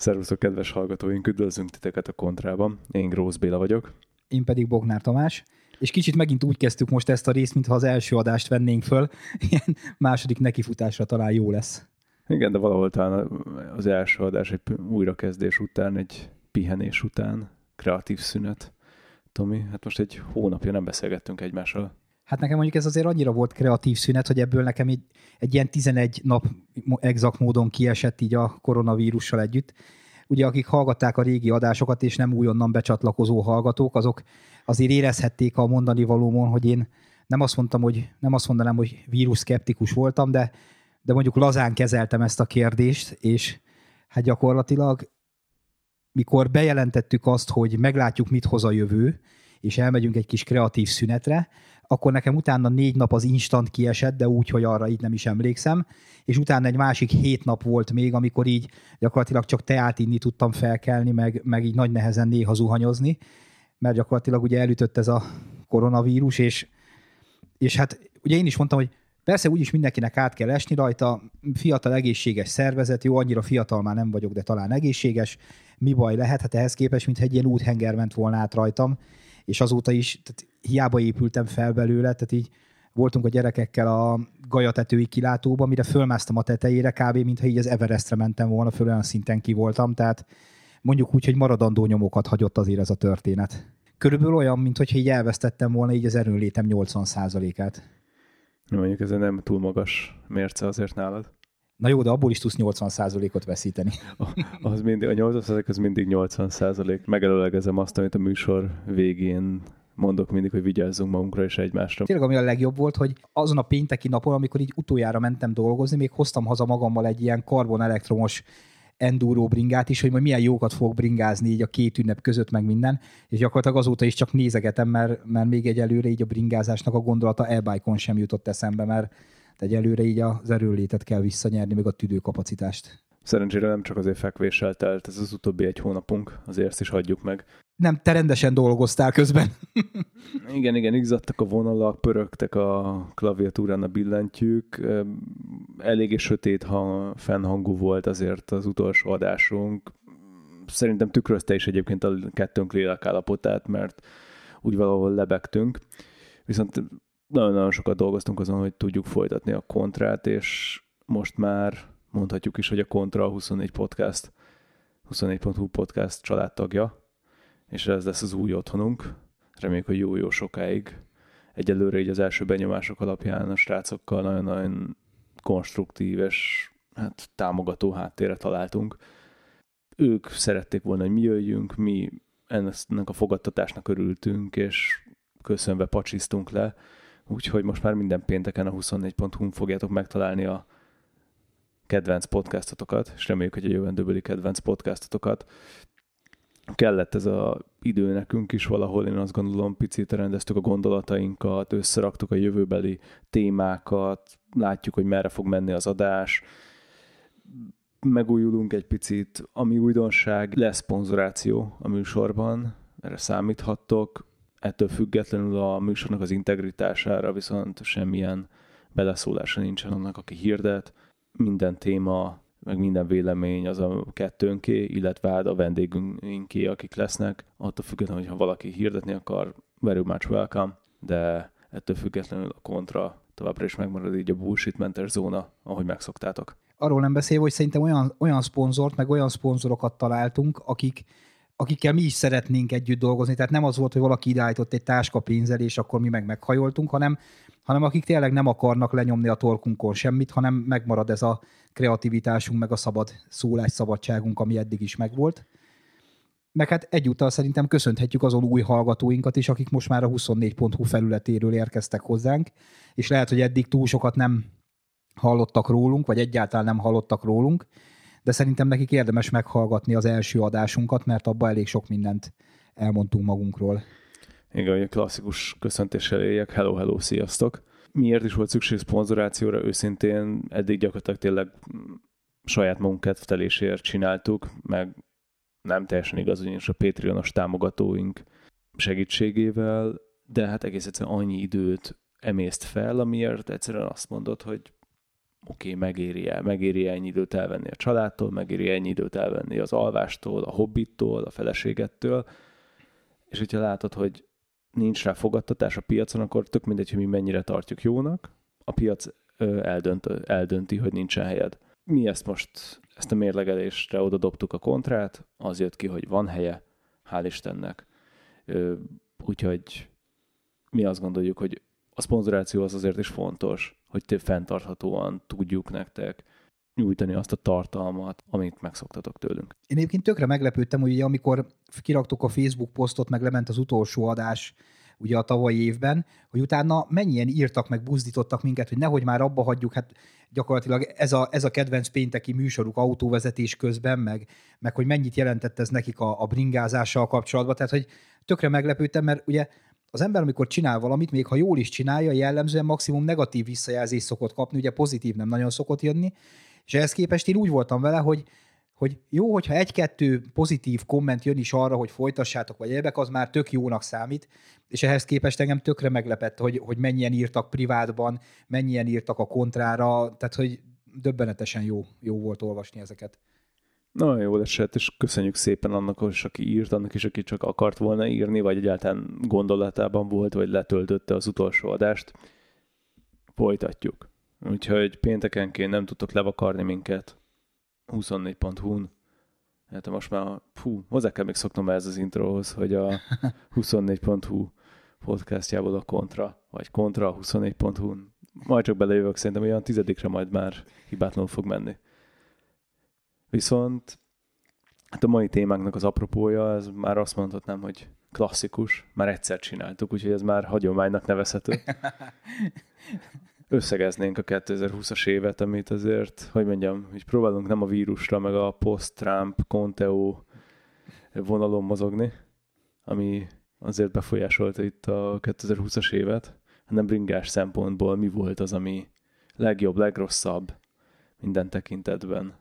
Szervuszok, kedves hallgatóink, üdvözlünk titeket a Kontrában. Én Grósz Béla vagyok. Én pedig Bognár Tamás. És kicsit megint úgy kezdtük most ezt a részt, mintha az első adást vennénk föl. Ilyen második nekifutásra talán jó lesz. Igen, de valahol talán az első adás egy újrakezdés után, egy pihenés után, kreatív szünet. Tomi, hát most egy hónapja nem beszélgettünk egymással. Hát nekem mondjuk ez azért annyira volt kreatív szünet, hogy ebből nekem egy, egy ilyen 11 nap exakt módon kiesett így a koronavírussal együtt. Ugye akik hallgatták a régi adásokat, és nem újonnan becsatlakozó hallgatók, azok azért érezhették a mondani valómon, hogy én nem azt mondtam, hogy nem azt mondanám, hogy vírus szkeptikus voltam, de, de mondjuk lazán kezeltem ezt a kérdést, és hát gyakorlatilag mikor bejelentettük azt, hogy meglátjuk, mit hoz a jövő, és elmegyünk egy kis kreatív szünetre, akkor nekem utána négy nap az instant kiesett, de úgy, hogy arra így nem is emlékszem, és utána egy másik hét nap volt még, amikor így gyakorlatilag csak teát inni tudtam felkelni, meg, meg így nagy nehezen néha zuhanyozni, mert gyakorlatilag ugye elütött ez a koronavírus, és, és hát ugye én is mondtam, hogy persze úgyis mindenkinek át kell esni rajta, fiatal egészséges szervezet, jó, annyira fiatal már nem vagyok, de talán egészséges, mi baj lehet, hát ehhez képest, mintha egy ilyen úthenger ment volna át rajtam, és azóta is tehát hiába épültem fel belőle, tehát így voltunk a gyerekekkel a gajatetői kilátóban, mire fölmásztam a tetejére, kb. mintha így az Everestre mentem volna, föl olyan szinten ki voltam, tehát mondjuk úgy, hogy maradandó nyomokat hagyott azért ez a történet. Körülbelül olyan, mintha így elvesztettem volna így az erőnlétem 80%-át. Mondjuk ez nem túl magas mérce azért nálad. Na jó, de abból is tudsz 80%-ot veszíteni. az mindig, a 80% az mindig 80%. Megelőlegezem azt, amit a műsor végén mondok mindig, hogy vigyázzunk magunkra és egymásra. Tényleg ami a legjobb volt, hogy azon a pénteki napon, amikor így utoljára mentem dolgozni, még hoztam haza magammal egy ilyen karbon elektromos enduro bringát is, hogy majd milyen jókat fogok bringázni így a két ünnep között, meg minden, és gyakorlatilag azóta is csak nézegetem, mert, mert még egyelőre így a bringázásnak a gondolata e sem jutott eszembe, mert egyelőre így az erőlétet kell visszanyerni, meg a tüdőkapacitást. Szerencsére nem csak azért fekvéssel telt ez az utóbbi egy hónapunk, azért ezt is hagyjuk meg. Nem, te rendesen dolgoztál közben. igen, igen, izzadtak a vonalak, pörögtek a klaviatúrán a billentyűk. Eléggé sötét hang, fennhangú volt azért az utolsó adásunk. Szerintem tükrözte is egyébként a kettőnk lélekállapotát, mert úgy valahol lebegtünk. Viszont nagyon-nagyon sokat dolgoztunk azon, hogy tudjuk folytatni a kontrát, és most már mondhatjuk is, hogy a Kontra a 24 podcast, 24.hu podcast családtagja, és ez lesz az új otthonunk. Reméljük, hogy jó-jó sokáig. Egyelőre így az első benyomások alapján a srácokkal nagyon-nagyon konstruktív és hát, támogató háttérre találtunk. Ők szerették volna, hogy mi jöjjünk, mi ennek a fogadtatásnak örültünk, és köszönve pacsisztunk le, úgyhogy most már minden pénteken a 24.hu fogjátok megtalálni a kedvenc podcastotokat, és reméljük, hogy a jövendőbeli kedvenc podcastotokat. Kellett ez a idő nekünk is valahol, én azt gondolom, picit rendeztük a gondolatainkat, összeraktuk a jövőbeli témákat, látjuk, hogy merre fog menni az adás, megújulunk egy picit, ami újdonság, lesz szponzoráció a műsorban, erre számíthattok, ettől függetlenül a műsornak az integritására viszont semmilyen beleszólása nincsen annak, aki hirdet, minden téma, meg minden vélemény az a kettőnké, illetve hát a vendégünké, akik lesznek. Attól függetlenül, hogyha valaki hirdetni akar, very much welcome, de ettől függetlenül a kontra továbbra is megmarad így a bullshitmentes zóna, ahogy megszoktátok. Arról nem beszélve, hogy szerintem olyan, olyan szponzort, meg olyan szponzorokat találtunk, akik akikkel mi is szeretnénk együtt dolgozni. Tehát nem az volt, hogy valaki ideállított egy táska pénzzel, és akkor mi meg meghajoltunk, hanem, hanem akik tényleg nem akarnak lenyomni a torkunkon semmit, hanem megmarad ez a kreativitásunk, meg a szabad szólás szabadságunk, ami eddig is megvolt. Meg hát egyúttal szerintem köszönhetjük azon új hallgatóinkat is, akik most már a 24.hu felületéről érkeztek hozzánk, és lehet, hogy eddig túl sokat nem hallottak rólunk, vagy egyáltalán nem hallottak rólunk, de szerintem nekik érdemes meghallgatni az első adásunkat, mert abban elég sok mindent elmondtunk magunkról. Igen, hogy a klasszikus köszöntéssel éljek, hello, hello, sziasztok. Miért is volt szükség szponzorációra? Őszintén eddig gyakorlatilag tényleg saját magunk kedvtelésért csináltuk, meg nem teljesen igaz, ugyanis a Patreonos támogatóink segítségével, de hát egész egyszerűen annyi időt emészt fel, amiért egyszerűen azt mondod, hogy oké, okay, megéri -e, megéri ennyi időt elvenni a családtól, megéri ennyi időt elvenni az alvástól, a hobbittól, a feleségettől, és hogyha látod, hogy nincs rá fogadtatás a piacon, akkor tök mindegy, hogy mi mennyire tartjuk jónak, a piac eldönt, eldönti, hogy nincsen helyed. Mi ezt most, ezt a mérlegelésre oda dobtuk a kontrát, az jött ki, hogy van helye, hál' Istennek. Úgyhogy mi azt gondoljuk, hogy a szponzoráció az azért is fontos, hogy te fenntarthatóan tudjuk nektek nyújtani azt a tartalmat, amit megszoktatok tőlünk. Én egyébként tökre meglepődtem, hogy ugye, amikor kiraktuk a Facebook posztot, meg lement az utolsó adás, ugye a tavalyi évben, hogy utána mennyien írtak meg, buzdítottak minket, hogy nehogy már abba hagyjuk, hát gyakorlatilag ez a, ez a kedvenc pénteki műsoruk autóvezetés közben, meg, meg hogy mennyit jelentett ez nekik a, a bringázással kapcsolatban, tehát hogy tökre meglepődtem, mert ugye az ember, amikor csinál valamit, még ha jól is csinálja, jellemzően maximum negatív visszajelzést szokott kapni, ugye pozitív nem nagyon szokott jönni, és ehhez képest én úgy voltam vele, hogy, hogy jó, hogyha egy-kettő pozitív komment jön is arra, hogy folytassátok, vagy egyebek, az már tök jónak számít, és ehhez képest engem tökre meglepett, hogy, hogy mennyien írtak privátban, mennyien írtak a kontrára, tehát hogy döbbenetesen jó, jó volt olvasni ezeket. Nagyon jó esett, és köszönjük szépen annak is, aki írt, annak is, aki csak akart volna írni, vagy egyáltalán gondolatában volt, vagy letöltötte az utolsó adást. Folytatjuk. Úgyhogy péntekenként nem tudtok levakarni minket 24.hu-n. Hát most már, fú, hozzá kell még szoknom ez az introhoz, hogy a 24.hu podcastjából a kontra, vagy kontra a 24.hu-n. Majd csak belejövök, szerintem olyan tizedikre majd már hibátlanul fog menni. Viszont hát a mai témánknak az apropója, ez már azt mondhatnám, hogy klasszikus, már egyszer csináltuk, úgyhogy ez már hagyománynak nevezhető. Összegeznénk a 2020-as évet, amit azért, hogy mondjam, hogy próbálunk nem a vírusra, meg a post-Trump, Conteo vonalon mozogni, ami azért befolyásolta itt a 2020-as évet, hanem bringás szempontból mi volt az, ami legjobb, legrosszabb minden tekintetben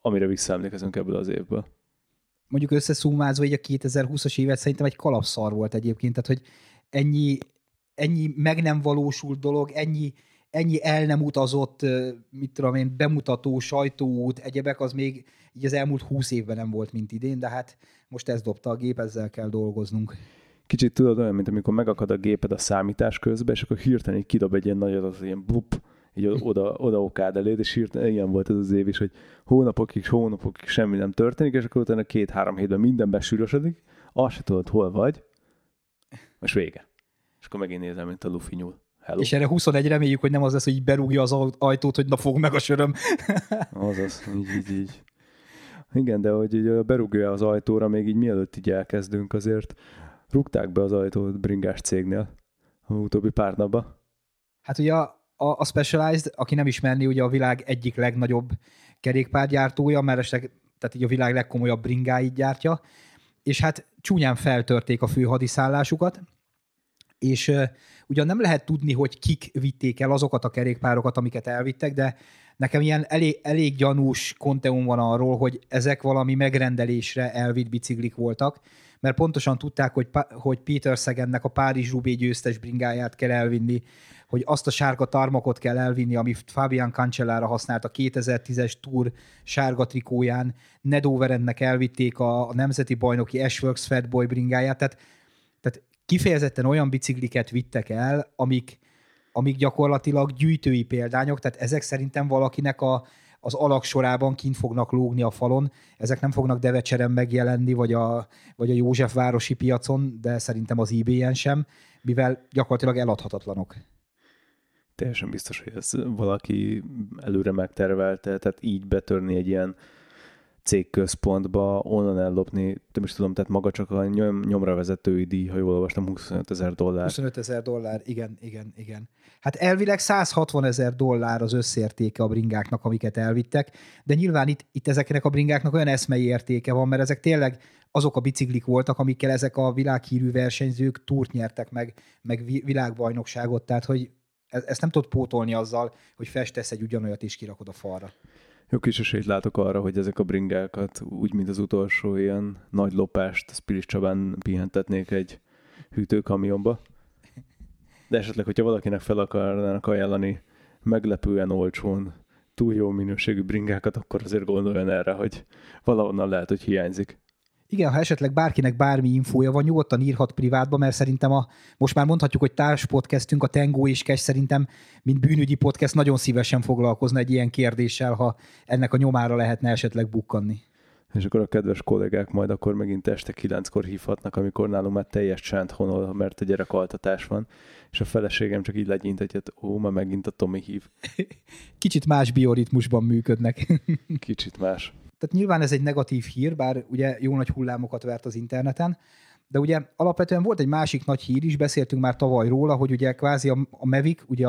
amire visszaemlékezünk ebből az évből. Mondjuk összeszumázva így a 2020-as évet szerintem egy kalapszar volt egyébként, tehát hogy ennyi, ennyi meg nem valósult dolog, ennyi, ennyi el nem utazott, mit tudom én, bemutató, sajtóút, egyebek, az még így az elmúlt húsz évben nem volt, mint idén, de hát most ez dobta a gép, ezzel kell dolgoznunk. Kicsit tudod olyan, mint amikor megakad a géped a számítás közben, és akkor hirtelen kidob egy ilyen nagyot, az ilyen blup, így oda, oda okád eléd, és írt, ilyen volt ez az év is, hogy hónapokig, hónapokig semmi nem történik, és akkor utána két-három hétben minden besűrösödik, azt se tudod, hol vagy, most vége. És akkor megint nézem, mint a Luffy nyúl. Hello. És erre 21 reméljük, hogy nem az lesz, hogy így berúgja az ajtót, hogy na fog meg a söröm. Azaz, így, így, így. Igen, de hogy így berúgja az ajtóra, még így mielőtt így elkezdünk, azért rúgták be az ajtót bringás cégnél a utóbbi pár napban. Hát ugye a, a, a Specialized, aki nem ismerni, ugye a világ egyik legnagyobb kerékpárgyártója, mert esetleg, tehát így a világ legkomolyabb bringáit gyártja, és hát csúnyán feltörték a fő hadiszállásukat, és uh, ugyan nem lehet tudni, hogy kik vitték el azokat a kerékpárokat, amiket elvittek, de nekem ilyen elég, elég gyanús konteum van arról, hogy ezek valami megrendelésre elvitt biciklik voltak, mert pontosan tudták, hogy, hogy Peter Szegennek a Párizs Rubé győztes bringáját kell elvinni, hogy azt a sárga tarmakot kell elvinni, amit Fabian Cancellara használt a 2010-es Tour sárga trikóján, Nedoverennek elvitték a, a nemzeti bajnoki Ashworks Fatboy bringáját, tehát, tehát kifejezetten olyan bicikliket vittek el, amik, amik gyakorlatilag gyűjtői példányok, tehát ezek szerintem valakinek a, az alaksorában kint fognak lógni a falon, ezek nem fognak Devecseren megjelenni, vagy a, vagy a Józsefvárosi piacon, de szerintem az eBay-en sem, mivel gyakorlatilag eladhatatlanok teljesen biztos, hogy ez valaki előre megtervelte, tehát így betörni egy ilyen cégközpontba, onnan ellopni, nem is tudom, tehát maga csak a nyom, nyomra vezetői díj, ha jól olvastam, 25 ezer dollár. 25 ezer dollár, igen, igen, igen. Hát elvileg 160 ezer dollár az összértéke a bringáknak, amiket elvittek, de nyilván itt, itt ezeknek a bringáknak olyan eszmei értéke van, mert ezek tényleg azok a biciklik voltak, amikkel ezek a világhírű versenyzők túrt nyertek meg, meg világbajnokságot, tehát hogy ezt nem tudod pótolni azzal, hogy festesz egy ugyanolyat és kirakod a falra. Jó kis esélyt látok arra, hogy ezek a bringákat, úgy, mint az utolsó ilyen nagy lopást, Spiris Csabán pihentetnék egy hűtőkamionba. De esetleg, hogyha valakinek fel akarnának ajánlani meglepően olcsón túl jó minőségű bringákat, akkor azért gondoljon erre, hogy valahonnan lehet, hogy hiányzik. Igen, ha esetleg bárkinek bármi infója van, nyugodtan írhat privátba, mert szerintem a, most már mondhatjuk, hogy társ podcastünk, a Tengó és Kes szerintem, mint bűnügyi podcast nagyon szívesen foglalkozna egy ilyen kérdéssel, ha ennek a nyomára lehetne esetleg bukkanni. És akkor a kedves kollégák majd akkor megint este kilenckor hívhatnak, amikor nálunk már teljes csend honol, mert a gyerekaltatás van, és a feleségem csak így legyint, hogy hát, ó, már megint a Tomi hív. Kicsit más bioritmusban működnek. Kicsit más. Tehát nyilván ez egy negatív hír, bár ugye jó nagy hullámokat vert az interneten, de ugye alapvetően volt egy másik nagy hír is, beszéltünk már tavaly róla, hogy ugye kvázi a, a Mavic, ugye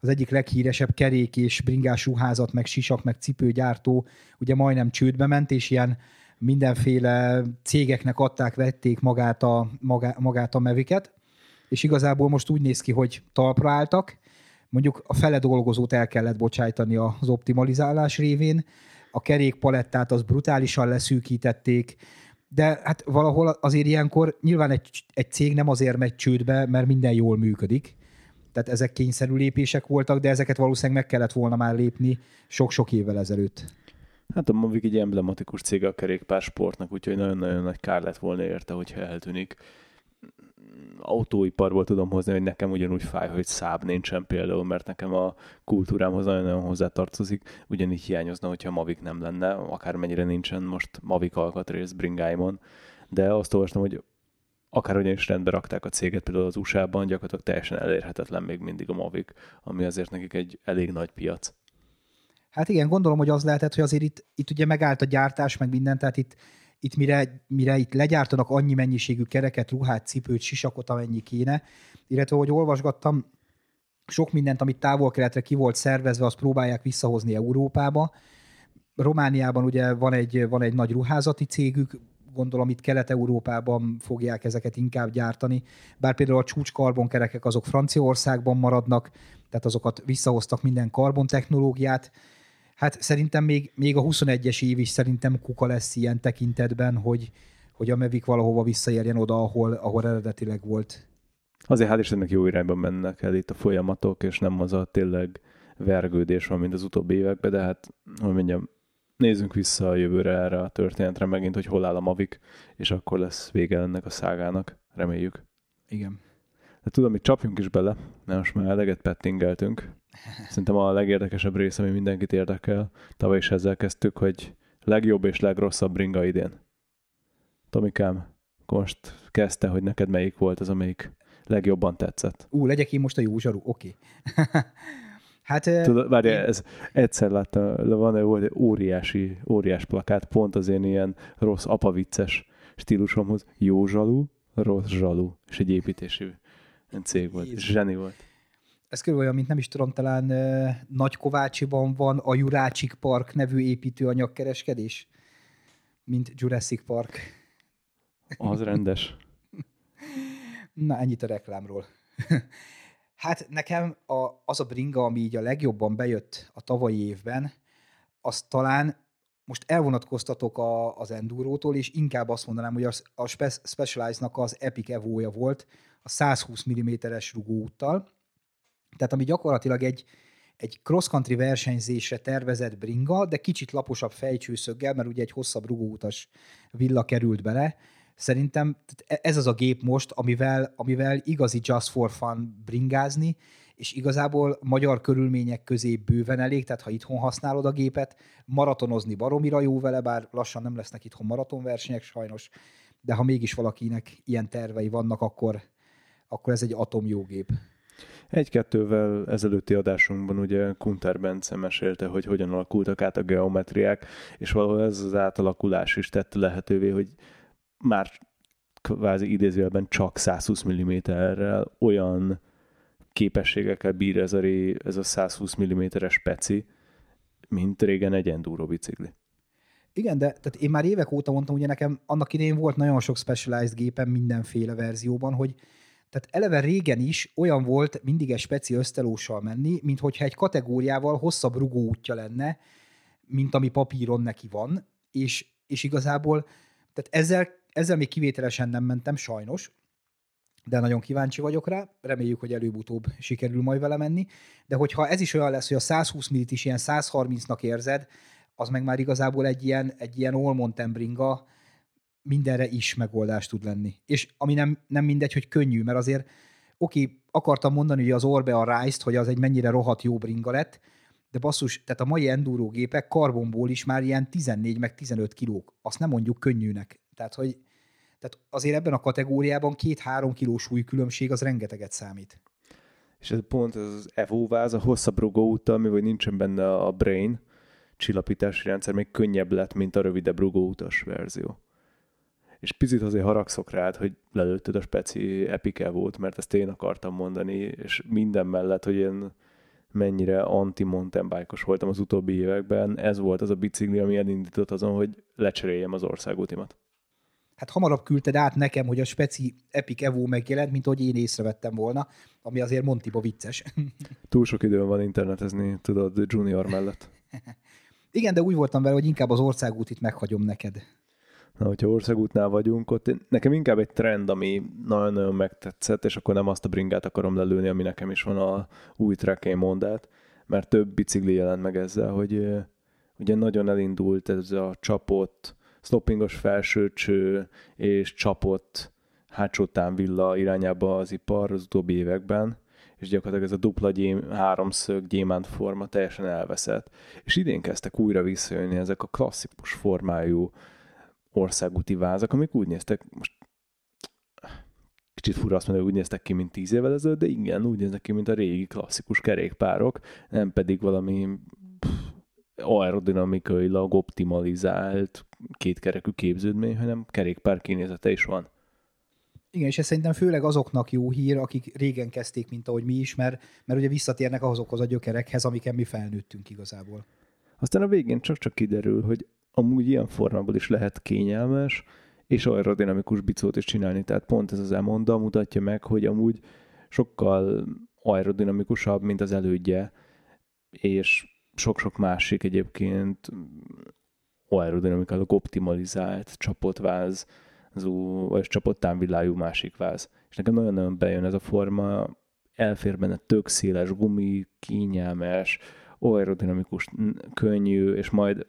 az egyik leghíresebb kerék és bringás ruházat, meg sisak, meg cipőgyártó, ugye majdnem csődbe ment, és ilyen mindenféle cégeknek adták, vették magát a, magá, magát a Mavicet, és igazából most úgy néz ki, hogy talpra álltak, mondjuk a fele dolgozót el kellett bocsájtani az optimalizálás révén, a kerékpalettát az brutálisan leszűkítették, de hát valahol azért ilyenkor nyilván egy, egy cég nem azért megy csődbe, mert minden jól működik. Tehát ezek kényszerű lépések voltak, de ezeket valószínűleg meg kellett volna már lépni sok-sok évvel ezelőtt. Hát a Mavic egy emblematikus cég a kerékpársportnak, úgyhogy nagyon-nagyon nagy kár lett volna érte, hogyha eltűnik autóiparból tudom hozni, hogy nekem ugyanúgy fáj, hogy száb nincsen például, mert nekem a kultúrámhoz nagyon-nagyon hozzátartozik, ugyanígy hiányozna, hogyha Mavic nem lenne, akármennyire nincsen most Mavic alkatrész bringáimon, de azt olvastam, hogy akárhogyan is rendbe rakták a céget, például az USA-ban gyakorlatilag teljesen elérhetetlen még mindig a Mavic, ami azért nekik egy elég nagy piac. Hát igen, gondolom, hogy az lehetett, hogy azért itt, itt ugye megállt a gyártás, meg minden, tehát itt itt mire, mire itt legyártanak annyi mennyiségű kereket, ruhát, cipőt, sisakot, amennyi kéne, illetve hogy olvasgattam, sok mindent, amit távol-keletre ki volt szervezve, azt próbálják visszahozni Európába. Romániában ugye van egy, van egy nagy ruházati cégük, gondolom itt Kelet-Európában fogják ezeket inkább gyártani, bár például a csúcskarbonkerekek azok Franciaországban maradnak, tehát azokat visszahoztak minden karbontechnológiát, Hát szerintem még, még a 21-es év is szerintem kuka lesz ilyen tekintetben, hogy, hogy a Mavic valahova visszaérjen oda, ahol, ahol eredetileg volt. Azért hál' Istennek jó irányban mennek el itt a folyamatok, és nem az a tényleg vergődés van, mint az utóbbi években, de hát, hogy mondjam, nézzünk vissza a jövőre erre a történetre megint, hogy hol áll a Mavic, és akkor lesz vége ennek a szágának, reméljük. Igen. De tudom, hogy csapjunk is bele, mert most már eleget pettingeltünk. Szerintem a legérdekesebb része, ami mindenkit érdekel, tavaly is ezzel kezdtük, hogy legjobb és legrosszabb bringa idén. Tomikám, most kezdte, hogy neked melyik volt az, amelyik legjobban tetszett. Ú, legyek én most a jó zsaru, oké. Okay. hát... Tudod, várj, én... ez egyszer láttam, van volt egy óriási, óriás plakát, pont az én ilyen rossz apavicces stílusomhoz. Jó zsalú, rossz zsalú, és egy építési cég volt, Jézus. zseni volt ez körülbelül olyan, mint nem is tudom, talán Nagykovácsiban van a Jurácsik Park nevű építőanyagkereskedés, mint Jurassic Park. Az rendes. Na, ennyit a reklámról. hát nekem a, az a bringa, ami így a legjobban bejött a tavalyi évben, az talán most elvonatkoztatok a, az Endurótól, és inkább azt mondanám, hogy az, a Specialized-nak az Epic Evo-ja volt, a 120 mm-es rugóúttal, tehát ami gyakorlatilag egy, egy cross-country versenyzésre tervezett bringa, de kicsit laposabb fejcsőszöggel, mert ugye egy hosszabb rugóutas villa került bele. Szerintem ez az a gép most, amivel, amivel igazi just for fun bringázni, és igazából magyar körülmények közé bőven elég, tehát ha itthon használod a gépet, maratonozni baromira jó vele, bár lassan nem lesznek itthon maratonversenyek sajnos, de ha mégis valakinek ilyen tervei vannak, akkor, akkor ez egy atomjó gép. Egy-kettővel ezelőtti adásunkban ugye Kunter Bence mesélte, hogy hogyan alakultak át a geometriák, és valahol ez az átalakulás is tette lehetővé, hogy már kvázi idézőjelben csak 120 mm-rel olyan képességekkel bír ez a, ré, ez a 120 mm-es peci, mint régen egy enduro bicikli. Igen, de tehát én már évek óta mondtam, ugye nekem annak idején volt nagyon sok specialized gépem mindenféle verzióban, hogy tehát eleve régen is olyan volt mindig egy speci ösztelóssal menni, mint hogyha egy kategóriával hosszabb rugóútja lenne, mint ami papíron neki van, és, és igazából tehát ezzel, ezzel még kivételesen nem mentem, sajnos, de nagyon kíváncsi vagyok rá, reméljük, hogy előbb-utóbb sikerül majd vele menni, de hogyha ez is olyan lesz, hogy a 120 millit is ilyen 130-nak érzed, az meg már igazából egy ilyen, egy ilyen all mountain mindenre is megoldás tud lenni. És ami nem, nem mindegy, hogy könnyű, mert azért oké, akartam mondani, hogy az Orbe a rise hogy az egy mennyire rohadt jó bringa lett, de basszus, tehát a mai enduro gépek karbonból is már ilyen 14 meg 15 kilók. Azt nem mondjuk könnyűnek. Tehát, hogy tehát azért ebben a kategóriában két-három kilós különbség az rengeteget számít. És ez pont ez az Evo váz, a hosszabb rugóúttal, mi vagy nincsen benne a Brain csillapítási rendszer, még könnyebb lett, mint a rövidebb rugóutas verzió. És picit azért haragszok rád, hogy lelőtted a speci Epic Evo-t, mert ezt én akartam mondani, és minden mellett, hogy én mennyire anti-mountain bike voltam az utóbbi években, ez volt az a bicikli, ami elindított azon, hogy lecseréljem az országútimat hát hamarabb küldted át nekem, hogy a speci Epic Evo megjelent, mint hogy én észrevettem volna, ami azért Montiba vicces. Túl sok időm van internetezni, tudod, junior mellett. Igen, de úgy voltam vele, hogy inkább az országútit meghagyom neked. Na, hogyha országútnál vagyunk, ott nekem inkább egy trend, ami nagyon-nagyon megtetszett, és akkor nem azt a bringát akarom lelőni, ami nekem is van a új trekké mondát, mert több bicikli jelent meg ezzel, hogy ugye nagyon elindult ez a csapott, stoppingos felsőcső és csapott hátsó villa irányába az ipar az utóbbi években, és gyakorlatilag ez a dupla gyém, háromszög gyémánt forma teljesen elveszett. És idén kezdtek újra visszajönni ezek a klasszikus formájú országúti vázak, amik úgy néztek, most kicsit fura azt mondani, hogy úgy néztek ki, mint tíz évvel ezelőtt, de igen, úgy néznek ki, mint a régi klasszikus kerékpárok, nem pedig valami aerodinamikailag optimalizált kétkerekű képződmény, hanem kerékpár kinézete is van. Igen, és ez szerintem főleg azoknak jó hír, akik régen kezdték, mint ahogy mi is, mert, mert ugye visszatérnek azokhoz a gyökerekhez, amiken mi felnőttünk igazából. Aztán a végén csak-csak kiderül, hogy amúgy ilyen formából is lehet kényelmes, és aerodinamikus bicót is csinálni. Tehát pont ez az elmonda mutatja meg, hogy amúgy sokkal aerodinamikusabb, mint az elődje, és sok-sok másik egyébként aerodinamikailag optimalizált csapott váz, vagy csapott támvilájú másik váz. És nekem nagyon-nagyon bejön ez a forma, elfér benne tök széles gumi, kényelmes, aerodinamikus, könnyű, és majd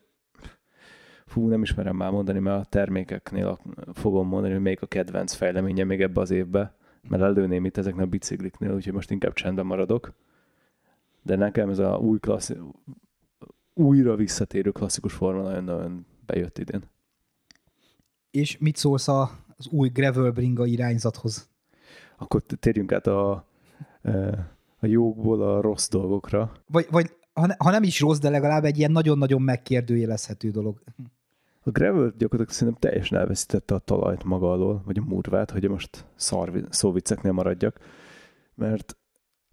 fú, nem ismerem már mondani, mert a termékeknél fogom mondani, hogy melyik a kedvenc fejleménye még ebbe az évbe, mert előném itt ezeknek a bicikliknél, úgyhogy most inkább csendben maradok de nekem ez a új klassz, újra visszatérő klasszikus forma nagyon-nagyon bejött idén. És mit szólsz az új gravel bringa irányzathoz? Akkor térjünk át a, e, a jókból a rossz dolgokra. Vagy, vagy ha, ne, ha nem is rossz, de legalább egy ilyen nagyon-nagyon megkérdőjelezhető dolog. A gravel gyakorlatilag szerintem teljesen elveszítette a talajt maga alól, vagy a murvát, hogy most szar szóvicceknél maradjak, mert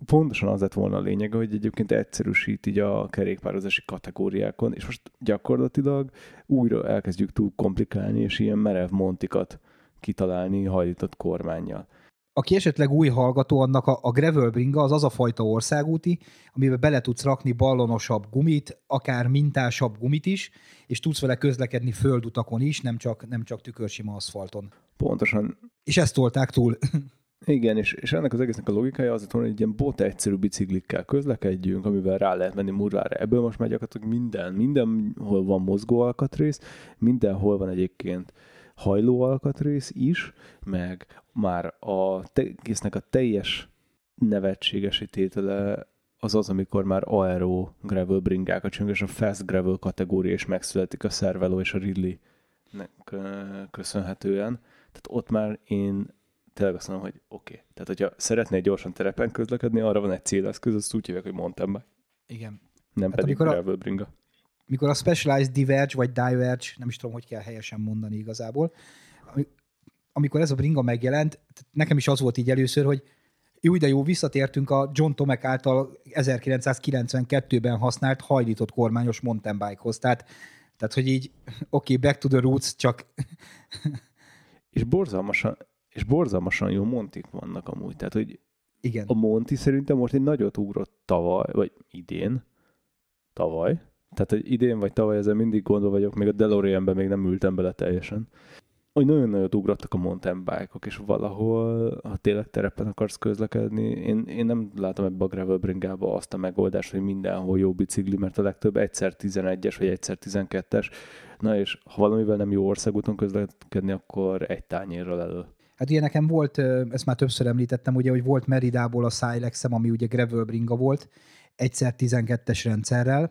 pontosan az lett volna a lényeg, hogy egyébként egyszerűsít így a kerékpározási kategóriákon, és most gyakorlatilag újra elkezdjük túl komplikálni, és ilyen merev montikat kitalálni hajlított kormányjal. Aki esetleg új hallgató, annak a, a gravel bringa az az a fajta országúti, amiben bele tudsz rakni ballonosabb gumit, akár mintásabb gumit is, és tudsz vele közlekedni földutakon is, nem csak, nem csak tükörsima aszfalton. Pontosan. És ezt tolták túl. Igen, és, és ennek az egésznek a logikája az, hogy egy ilyen bot egyszerű biciklikkel közlekedjünk, amivel rá lehet menni murvára. Ebből most már gyakorlatilag minden, mindenhol van mozgó alkatrész, mindenhol van egyébként hajló alkatrész is, meg már a egésznek a teljes nevetségesítétele az az, amikor már aero gravel bringákat csinálunk, és a fast gravel kategória is megszületik a Cervelo és a Ridley-nek köszönhetően. Tehát ott már én tényleg azt mondom, hogy oké. Okay. Tehát, hogyha szeretnél gyorsan terepen közlekedni, arra van egy céleszköz, azt úgy hívják, hogy mountain bike. Igen. Nem hát pedig gravel bringa. Mikor a Specialized Diverge, vagy Diverge, nem is tudom, hogy kell helyesen mondani igazából, amikor ez a bringa megjelent, nekem is az volt így először, hogy jó, de jó, visszatértünk a John Tomek által 1992-ben használt hajlított kormányos mountain bike-hoz. Tehát, tehát hogy így, oké, okay, back to the roots, csak... És borzalmasan, és borzalmasan jó montik vannak amúgy. Tehát, hogy Igen. a Monti szerintem most egy nagyot ugrott tavaly, vagy idén, tavaly, tehát hogy idén vagy tavaly ezzel mindig gondol vagyok, még a DeLoreanben még nem ültem bele teljesen. Hogy nagyon nagyot ugrottak a mountain bike-ok, és valahol, ha tényleg terepen akarsz közlekedni, én, én nem látom ebbe a gravel bringába azt a megoldást, hogy mindenhol jó bicikli, mert a legtöbb egyszer 11-es vagy egyszer 12-es. Na és ha valamivel nem jó országúton közlekedni, akkor egy tányérral elő. Hát ugye nekem volt, ezt már többször említettem, ugye, hogy volt Meridából a silex ami ugye gravel bringa volt, egyszer 12-es rendszerrel.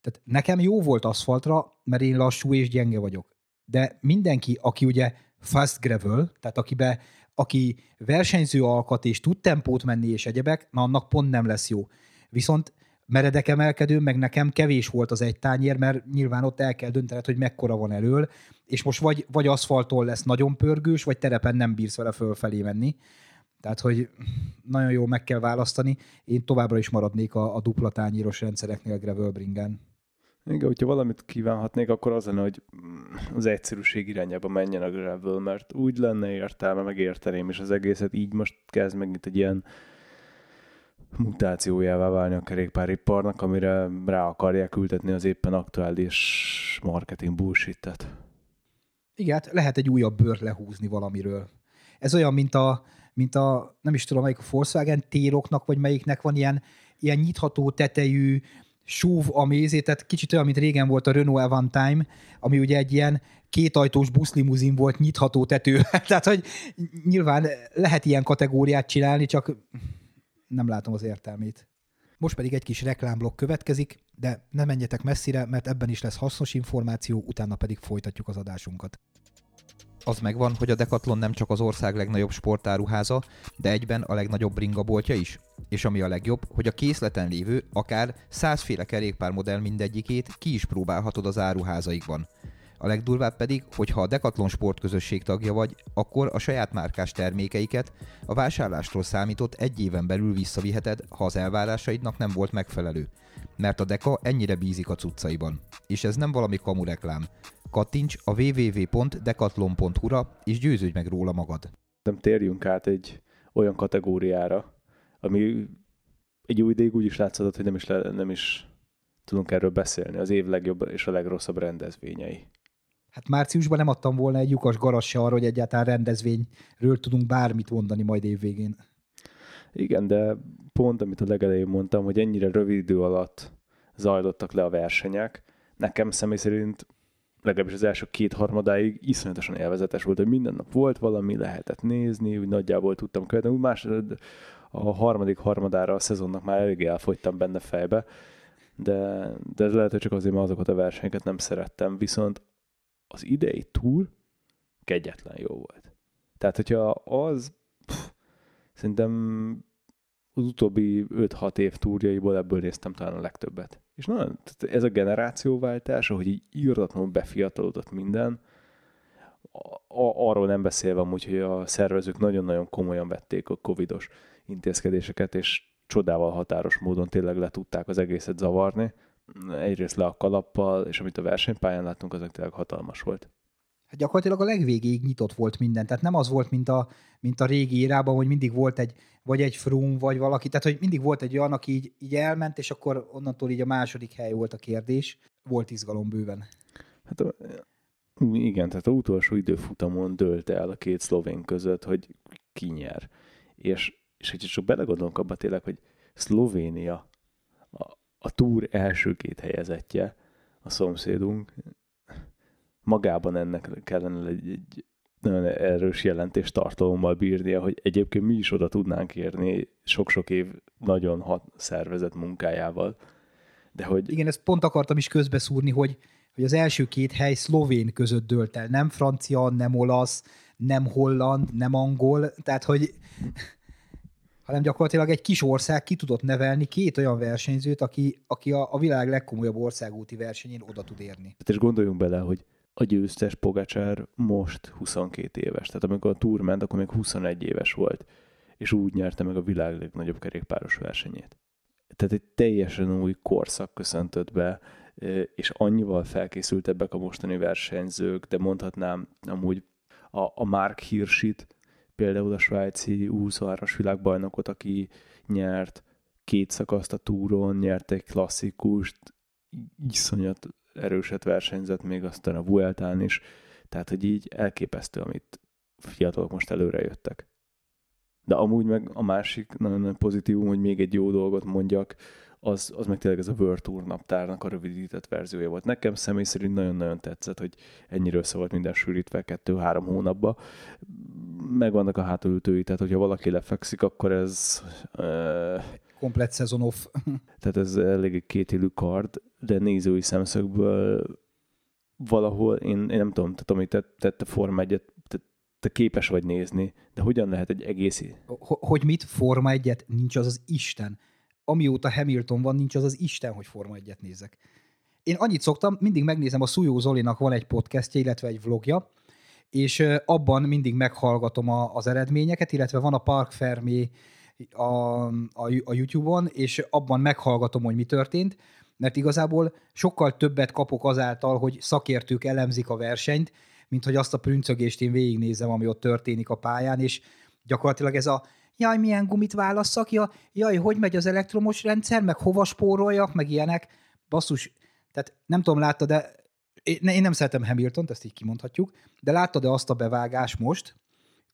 Tehát nekem jó volt aszfaltra, mert én lassú és gyenge vagyok de mindenki, aki ugye fast gravel, tehát akibe, aki versenyző alkat és tud tempót menni és egyebek, na annak pont nem lesz jó. Viszont meredek emelkedő, meg nekem kevés volt az egy tányér, mert nyilván ott el kell döntened, hogy mekkora van elől, és most vagy, vagy aszfaltól lesz nagyon pörgős, vagy terepen nem bírsz vele fölfelé menni. Tehát, hogy nagyon jó meg kell választani. Én továbbra is maradnék a, a dupla tányíros rendszereknél Gravelbringen. Igen, hogyha valamit kívánhatnék, akkor az lenne, hogy az egyszerűség irányába menjen a gravel, mert úgy lenne értelme, meg érteném, és az egészet így most kezd meg itt egy ilyen mutációjává válni a kerékpáriparnak, amire rá akarják ültetni az éppen aktuális marketing bullshit-et. Igen, hát lehet egy újabb bőrt lehúzni valamiről. Ez olyan, mint a, mint a nem is tudom, melyik a Volkswagen téroknak, vagy melyiknek van ilyen, ilyen nyitható tetejű, súv a mézé, tehát kicsit olyan, mint régen volt a Renault Avantime, ami ugye egy ilyen kétajtós buszlimuzin volt nyitható tető. tehát, hogy nyilván lehet ilyen kategóriát csinálni, csak nem látom az értelmét. Most pedig egy kis reklámblokk következik, de ne menjetek messzire, mert ebben is lesz hasznos információ, utána pedig folytatjuk az adásunkat. Az megvan, hogy a Decathlon nem csak az ország legnagyobb sportáruháza, de egyben a legnagyobb bringaboltja is. És ami a legjobb, hogy a készleten lévő, akár százféle kerékpármodell mindegyikét ki is próbálhatod az áruházaikban. A legdurvább pedig, hogy ha a Decathlon sportközösség tagja vagy, akkor a saját márkás termékeiket a vásárlástól számított egy éven belül visszaviheted, ha az elvárásaidnak nem volt megfelelő. Mert a Deka ennyire bízik a cuccaiban. És ez nem valami kamu reklám. Kattints a www.decathlon.hu-ra és győződj meg róla magad. Nem térjünk át egy olyan kategóriára, ami egy jó ideig úgy is látszott, hogy nem is, le, nem is tudunk erről beszélni. Az év legjobb és a legrosszabb rendezvényei. Hát márciusban nem adtam volna egy lyukas garas se arra, hogy egyáltalán rendezvényről tudunk bármit mondani majd évvégén. Igen, de pont amit a legelején mondtam, hogy ennyire rövid idő alatt zajlottak le a versenyek, nekem személy szerint legalábbis az első két harmadáig iszonyatosan élvezetes volt, hogy minden nap volt valami, lehetett nézni, úgy nagyjából tudtam követni, úgy más, a harmadik harmadára a szezonnak már elég elfogytam benne fejbe, de, de lehet, hogy csak azért, mert azokat a versenyeket nem szerettem, viszont az idei túr kegyetlen jó volt. Tehát, hogyha az, szerintem az utóbbi 5-6 év túrjaiból ebből néztem talán a legtöbbet. És na, ez a generációváltás, ahogy így írdatlanul befiatalodott minden, arról nem beszélve amúgy, hogy a szervezők nagyon-nagyon komolyan vették a covidos intézkedéseket, és csodával határos módon tényleg le tudták az egészet zavarni. Egyrészt le a kalappal, és amit a versenypályán láttunk, az tényleg hatalmas volt. Hát gyakorlatilag a legvégéig nyitott volt minden. Tehát nem az volt, mint a, mint a régi érában, hogy mindig volt egy, vagy egy frum, vagy valaki. Tehát, hogy mindig volt egy olyan, aki így, így elment, és akkor onnantól így a második hely volt a kérdés. Volt izgalom bőven. Hát igen, tehát a utolsó időfutamon dőlt el a két szlovén között, hogy ki nyer. És és hogy csak belegondolunk abba tényleg, hogy Szlovénia a, a túr első két helyezettje, a szomszédunk, magában ennek kellene egy, egy nagyon erős jelentés tartalommal bírnia, hogy egyébként mi is oda tudnánk érni sok-sok év nagyon hat szervezett munkájával. De hogy... Igen, ezt pont akartam is közbeszúrni, hogy, hogy az első két hely szlovén között dölt el. Nem francia, nem olasz, nem holland, nem angol. Tehát, hogy hanem gyakorlatilag egy kis ország ki tudott nevelni két olyan versenyzőt, aki, aki a, a világ legkomolyabb országúti versenyén oda tud érni. Hát és gondoljunk bele, hogy a győztes Pogacsár most 22 éves. Tehát amikor a túr ment, akkor még 21 éves volt, és úgy nyerte meg a világ legnagyobb kerékpáros versenyét. Tehát egy teljesen új korszak köszöntött be, és annyival felkészültebbek a mostani versenyzők, de mondhatnám amúgy a, a Mark Hirschit, például a svájci 23-as világbajnokot, aki nyert két szakaszt a túron, nyert egy klasszikust, iszonyat erőset versenyzett még aztán a Vueltán is, Tehát, hogy így elképesztő, amit fiatalok most előre jöttek. De amúgy meg a másik nagyon-nagyon pozitívum, hogy még egy jó dolgot mondjak, az, az meg tényleg ez a World Tour naptárnak a rövidített verziója volt. Nekem személy szerint nagyon-nagyon tetszett, hogy ennyire össze volt minden sűrítve kettő-három hónapba. Megvannak a hátulütői, tehát hogyha valaki lefekszik, akkor ez... Komplet szezon off. tehát ez elég kétélű kard, de nézői szemszögből valahol, én, én nem tudom, tehát amit tett, tett a Forma 1 te, te képes vagy nézni, de hogyan lehet egy egész... Hogy mit? Forma 1 nincs az az Isten amióta Hamilton van, nincs az az Isten, hogy Forma 1 nézek. Én annyit szoktam, mindig megnézem, a Szújó Zolinak van egy podcastja, illetve egy vlogja, és abban mindig meghallgatom a, az eredményeket, illetve van a Park Fermé a, a, a YouTube-on, és abban meghallgatom, hogy mi történt, mert igazából sokkal többet kapok azáltal, hogy szakértők elemzik a versenyt, mint hogy azt a prüncögést én végignézem, ami ott történik a pályán, és gyakorlatilag ez a jaj, milyen gumit válasszak, ja, jaj, hogy megy az elektromos rendszer, meg hova spóroljak, meg ilyenek. Basszus, tehát nem tudom, látta, de én nem szeretem Hamilton, ezt így kimondhatjuk, de láttad-e azt a bevágás most?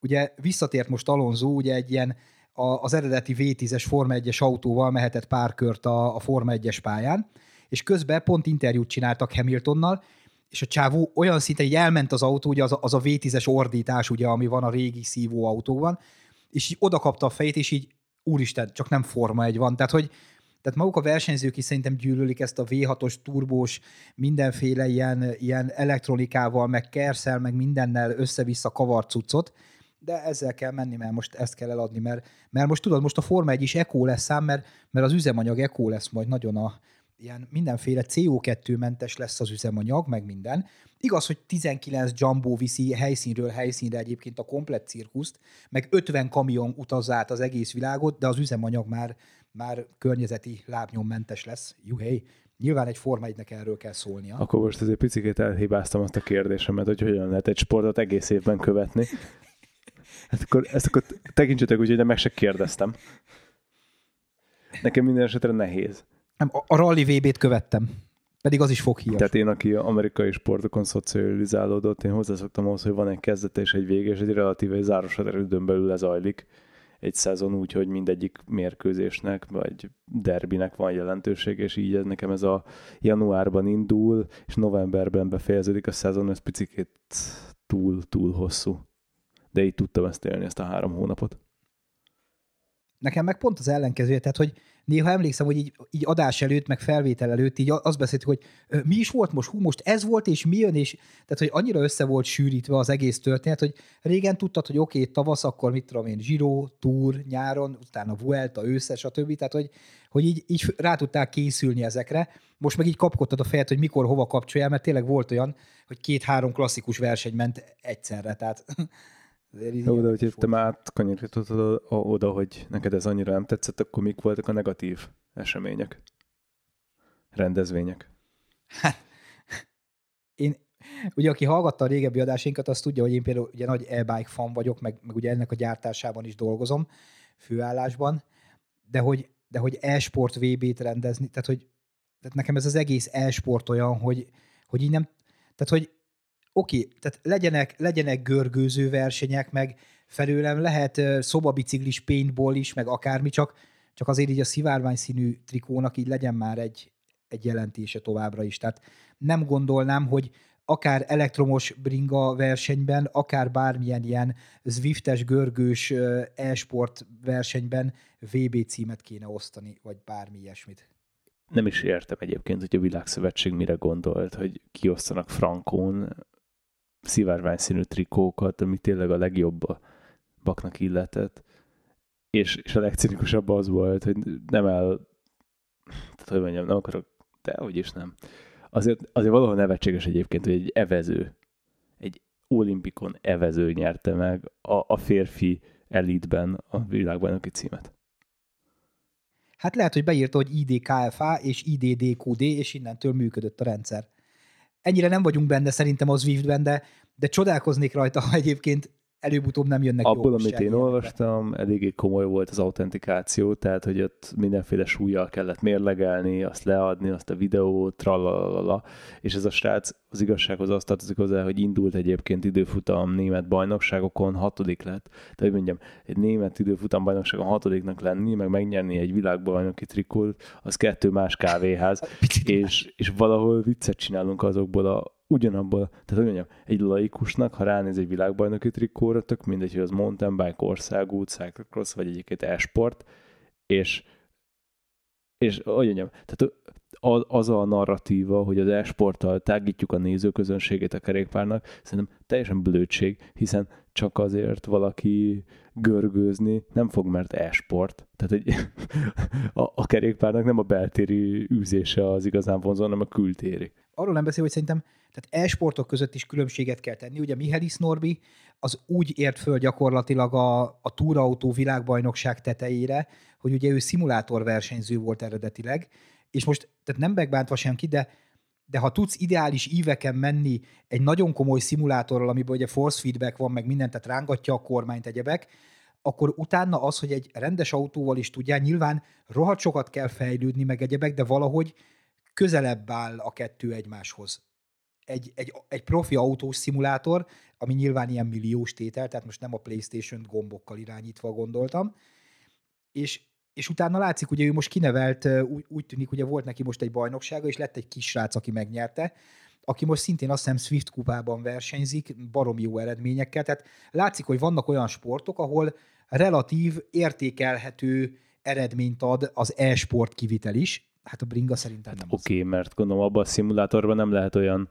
Ugye visszatért most Alonso, ugye egy ilyen az eredeti V10-es Forma 1-es autóval mehetett pár kört a, a Forma 1-es pályán, és közben pont interjút csináltak Hamiltonnal, és a csávó olyan szinten, hogy elment az autó, ugye az a, az a V10-es ordítás, ugye, ami van a régi szívó autóban, és így oda kapta a fejét, és így úristen, csak nem Forma egy van. Tehát, hogy tehát maguk a versenyzők is szerintem gyűlölik ezt a V6-os, turbós, mindenféle ilyen, ilyen elektronikával, meg kerszel, meg mindennel össze-vissza kavart cuccot, de ezzel kell menni, mert most ezt kell eladni, mert, mert most tudod, most a Forma 1 is eko lesz szám, mert, mert az üzemanyag eko lesz majd nagyon a, ilyen mindenféle CO2-mentes lesz az üzemanyag, meg minden. Igaz, hogy 19 Jumbo viszi helyszínről helyszínre egyébként a komplet cirkuszt, meg 50 kamion utaz át az egész világot, de az üzemanyag már, már környezeti lábnyommentes lesz. Juhely, nyilván egy Forma 1 erről kell szólnia. Akkor most azért picit elhibáztam azt a kérdésemet, hogy hogyan lehet egy sportot egész évben követni. Hát akkor, ezt akkor tekintsetek úgy, hogy meg se kérdeztem. Nekem minden esetre nehéz. Nem, a, Rally VB-t követtem. Pedig az is foghíjas. Tehát én, aki amerikai sportokon szocializálódott, én hozzászoktam ahhoz, hogy van egy kezdete és egy vége, és egy relatíve záros erődön belül lezajlik egy szezon úgy, hogy mindegyik mérkőzésnek, vagy derbinek van jelentőség, és így ez nekem ez a januárban indul, és novemberben befejeződik a szezon, ez picit túl, túl hosszú. De így tudtam ezt élni, ezt a három hónapot. Nekem meg pont az ellenkezője, tehát hogy néha emlékszem, hogy így, így adás előtt, meg felvétel előtt így azt beszéltük, hogy mi is volt most, hú, most ez volt, és mi jön, és tehát, hogy annyira össze volt sűrítve az egész történet, hogy régen tudtad, hogy oké, okay, tavasz, akkor mit tudom én, Giro, Tour, nyáron, utána Vuelta, ősze, stb. Tehát, hogy, hogy így, így rá tudták készülni ezekre. Most meg így kapkodtad a fejet, hogy mikor, hova kapcsoljál, mert tényleg volt olyan, hogy két-három klasszikus verseny ment egyszerre. Tehát jó, de hogy te már átkanyarítottad oda, hogy neked ez annyira nem tetszett, akkor mik voltak a negatív események, rendezvények? Hát, én, ugye aki hallgatta a régebbi adásainkat, az tudja, hogy én például ugye nagy e-bike fan vagyok, meg, meg ugye ennek a gyártásában is dolgozom, főállásban, de hogy, de hogy e-sport VB-t rendezni, tehát hogy tehát nekem ez az egész e-sport olyan, hogy, hogy így nem, tehát hogy oké, tehát legyenek, legyenek görgőző versenyek, meg felőlem lehet szobabiciklis paintball is, meg akármi, csak, csak azért így a szivárvány színű trikónak így legyen már egy, egy jelentése továbbra is. Tehát nem gondolnám, hogy akár elektromos bringa versenyben, akár bármilyen ilyen Zwiftes, görgős e-sport versenyben VB címet kéne osztani, vagy bármi ilyesmit. Nem is értem egyébként, hogy a Világszövetség mire gondolt, hogy kiosztanak frankón szivárvány színű trikókat, ami tényleg a legjobbaknak illetett. És, és a legcinikusabb az volt, hogy nem el, tehát hogy mondjam, nem akarok, de hogy is nem. Azért, azért valahol nevetséges egyébként, hogy egy evező, egy olimpikon evező nyerte meg a, a férfi elitben a világbajnoki címet. Hát lehet, hogy beírta, hogy IDKFA és IDDQD, és innentől működött a rendszer ennyire nem vagyunk benne szerintem az Zwiftben, de, de csodálkoznék rajta, ha egyébként előbb-utóbb nem jönnek Abból, amit én olvastam, eléggé komoly volt az autentikáció, tehát hogy ott mindenféle súlyjal kellett mérlegelni, azt leadni, azt a videót, tralalala, és ez a srác az igazsághoz azt tartozik hozzá, hogy indult egyébként időfutam német bajnokságokon, hatodik lett. Tehát, hogy mondjam, egy német időfutam bajnokságon hatodiknak lenni, meg megnyerni egy világbajnoki trikót, az kettő más kávéház, és, és valahol viccet csinálunk azokból a ugyanabból, tehát hogy mondjam, egy laikusnak, ha ránéz egy világbajnoki trikóra, tök mindegy, hogy az mountain bike, országút, cyclocross, vagy egyébként e-sport, és, és hogy mondjam, tehát az, az a narratíva, hogy az e-sporttal tágítjuk a nézőközönségét a kerékpárnak, szerintem teljesen blödség, hiszen csak azért valaki görgőzni nem fog, mert e-sport. Tehát egy, a, a kerékpárnak nem a beltéri űzése az igazán vonzó, hanem a kültéri. Arról nem beszél, hogy szerintem tehát e-sportok között is különbséget kell tenni. Ugye Mihelis Norbi az úgy ért föl gyakorlatilag a, a túrautó világbajnokság tetejére, hogy ugye ő szimulátorversenyző volt eredetileg, és most, tehát nem megbántva senki, de de ha tudsz ideális íveken menni egy nagyon komoly szimulátorral, amiben ugye force feedback van, meg mindent, tehát rángatja a kormányt egyebek, akkor utána az, hogy egy rendes autóval is tudjál, nyilván rohadt sokat kell fejlődni, meg egyebek, de valahogy közelebb áll a kettő egymáshoz egy, egy, egy profi autós szimulátor, ami nyilván ilyen milliós tétel, tehát most nem a PlayStation gombokkal irányítva gondoltam, és, és utána látszik, ugye ő most kinevelt, úgy, úgy tűnik, ugye volt neki most egy bajnoksága, és lett egy kisrác, aki megnyerte, aki most szintén azt hiszem Swift kupában versenyzik, barom jó eredményekkel, tehát látszik, hogy vannak olyan sportok, ahol relatív értékelhető eredményt ad az e-sport kivitel is, Hát a bringa szerintem nem Oké, okay, mert gondolom abban a szimulátorban nem lehet olyan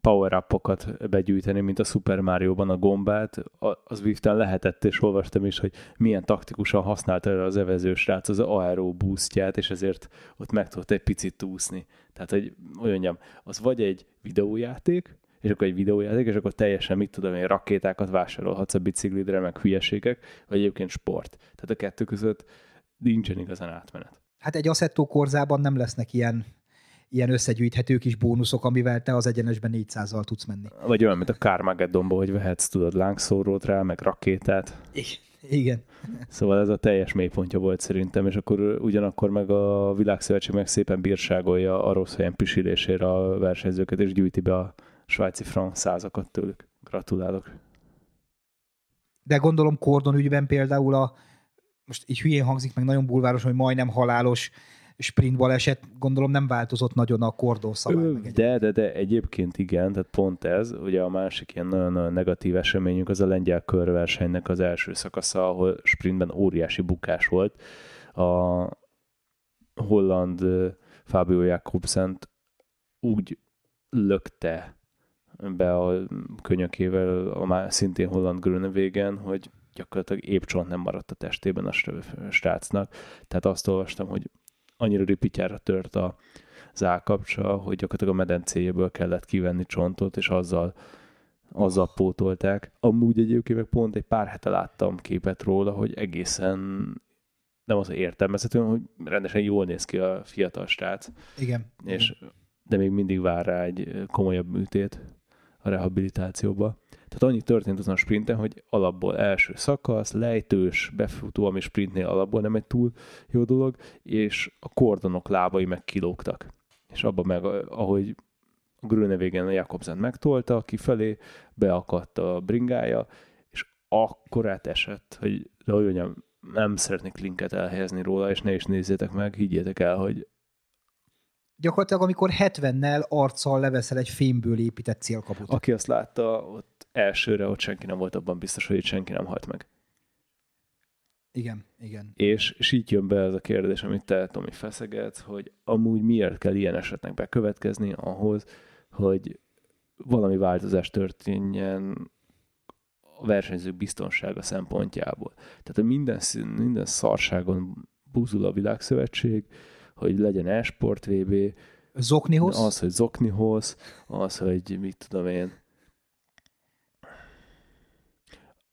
power upokat begyűjteni, mint a Super Mario-ban a gombát, az Viften lehetett, és olvastam is, hogy milyen taktikusan használta az evező srác az aero boostját, és ezért ott meg tudott egy picit úszni. Tehát, hogy mondjam, az vagy egy videójáték, és akkor egy videójáték, és akkor teljesen, mit tudom én, rakétákat vásárolhatsz a biciklidre, meg hülyeségek, vagy egyébként sport. Tehát a kettő között nincsen igazán átmenet. Hát egy Assetto korzában nem lesznek ilyen ilyen összegyűjthető kis bónuszok, amivel te az egyenesben 400-zal tudsz menni. Vagy olyan, mint a Carmageddonban, hogy vehetsz, tudod, lángszórót rá, meg rakétát. Igen. Szóval ez a teljes mélypontja volt szerintem, és akkor ugyanakkor meg a Világszövetség meg szépen bírságolja a rossz helyen pisilésére a versenyzőket, és gyűjti be a svájci frank százakat tőlük. Gratulálok. De gondolom Kordon ügyben például a, most így hülyén hangzik, meg nagyon bulváros, hogy majdnem halálos sprint baleset, gondolom nem változott nagyon a kordon szabály. De, de, de egyébként igen, tehát pont ez, ugye a másik ilyen nagyon negatív eseményünk az a lengyel körversenynek az első szakasza, ahol sprintben óriási bukás volt. A holland Fabio Jakobsen úgy lökte be a könyökével a már szintén holland Grönewegen, hogy gyakorlatilag épp csont nem maradt a testében a srácnak. Tehát azt olvastam, hogy annyira ripityára tört a, az állkapcsa, hogy gyakorlatilag a medencéjéből kellett kivenni csontot, és azzal, azzal pótolták. Amúgy egyébként meg pont egy pár hete láttam képet róla, hogy egészen nem az, értelmezhető, hogy rendesen jól néz ki a fiatal srác. Igen. És, de még mindig vár rá egy komolyabb műtét a rehabilitációba. Tehát annyi történt azon a sprinten, hogy alapból első szakasz, lejtős, befutó, ami sprintnél alapból nem egy túl jó dolog, és a kordonok lábai meg kilógtak. És abban meg, ahogy a Grönevégen a Jakobsen megtolta, kifelé beakadt a bringája, és akkor átesett, hogy de hogy mondjam, nem szeretnék linket elhelyezni róla, és ne is nézzétek meg, higgyétek el, hogy gyakorlatilag amikor 70-nel arccal leveszel egy fémből épített célkaput. Aki azt látta, ott elsőre ott senki nem volt abban biztos, hogy itt senki nem halt meg. Igen, igen. És, és így jön be ez a kérdés, amit te, Tomi, feszegetsz, hogy amúgy miért kell ilyen esetnek bekövetkezni ahhoz, hogy valami változás történjen a versenyzők biztonsága szempontjából. Tehát a minden, minden szarságon búzul a világszövetség, hogy legyen e-sport VB, Zoknihoz? Az, hogy Zoknihoz, az, hogy mit tudom én,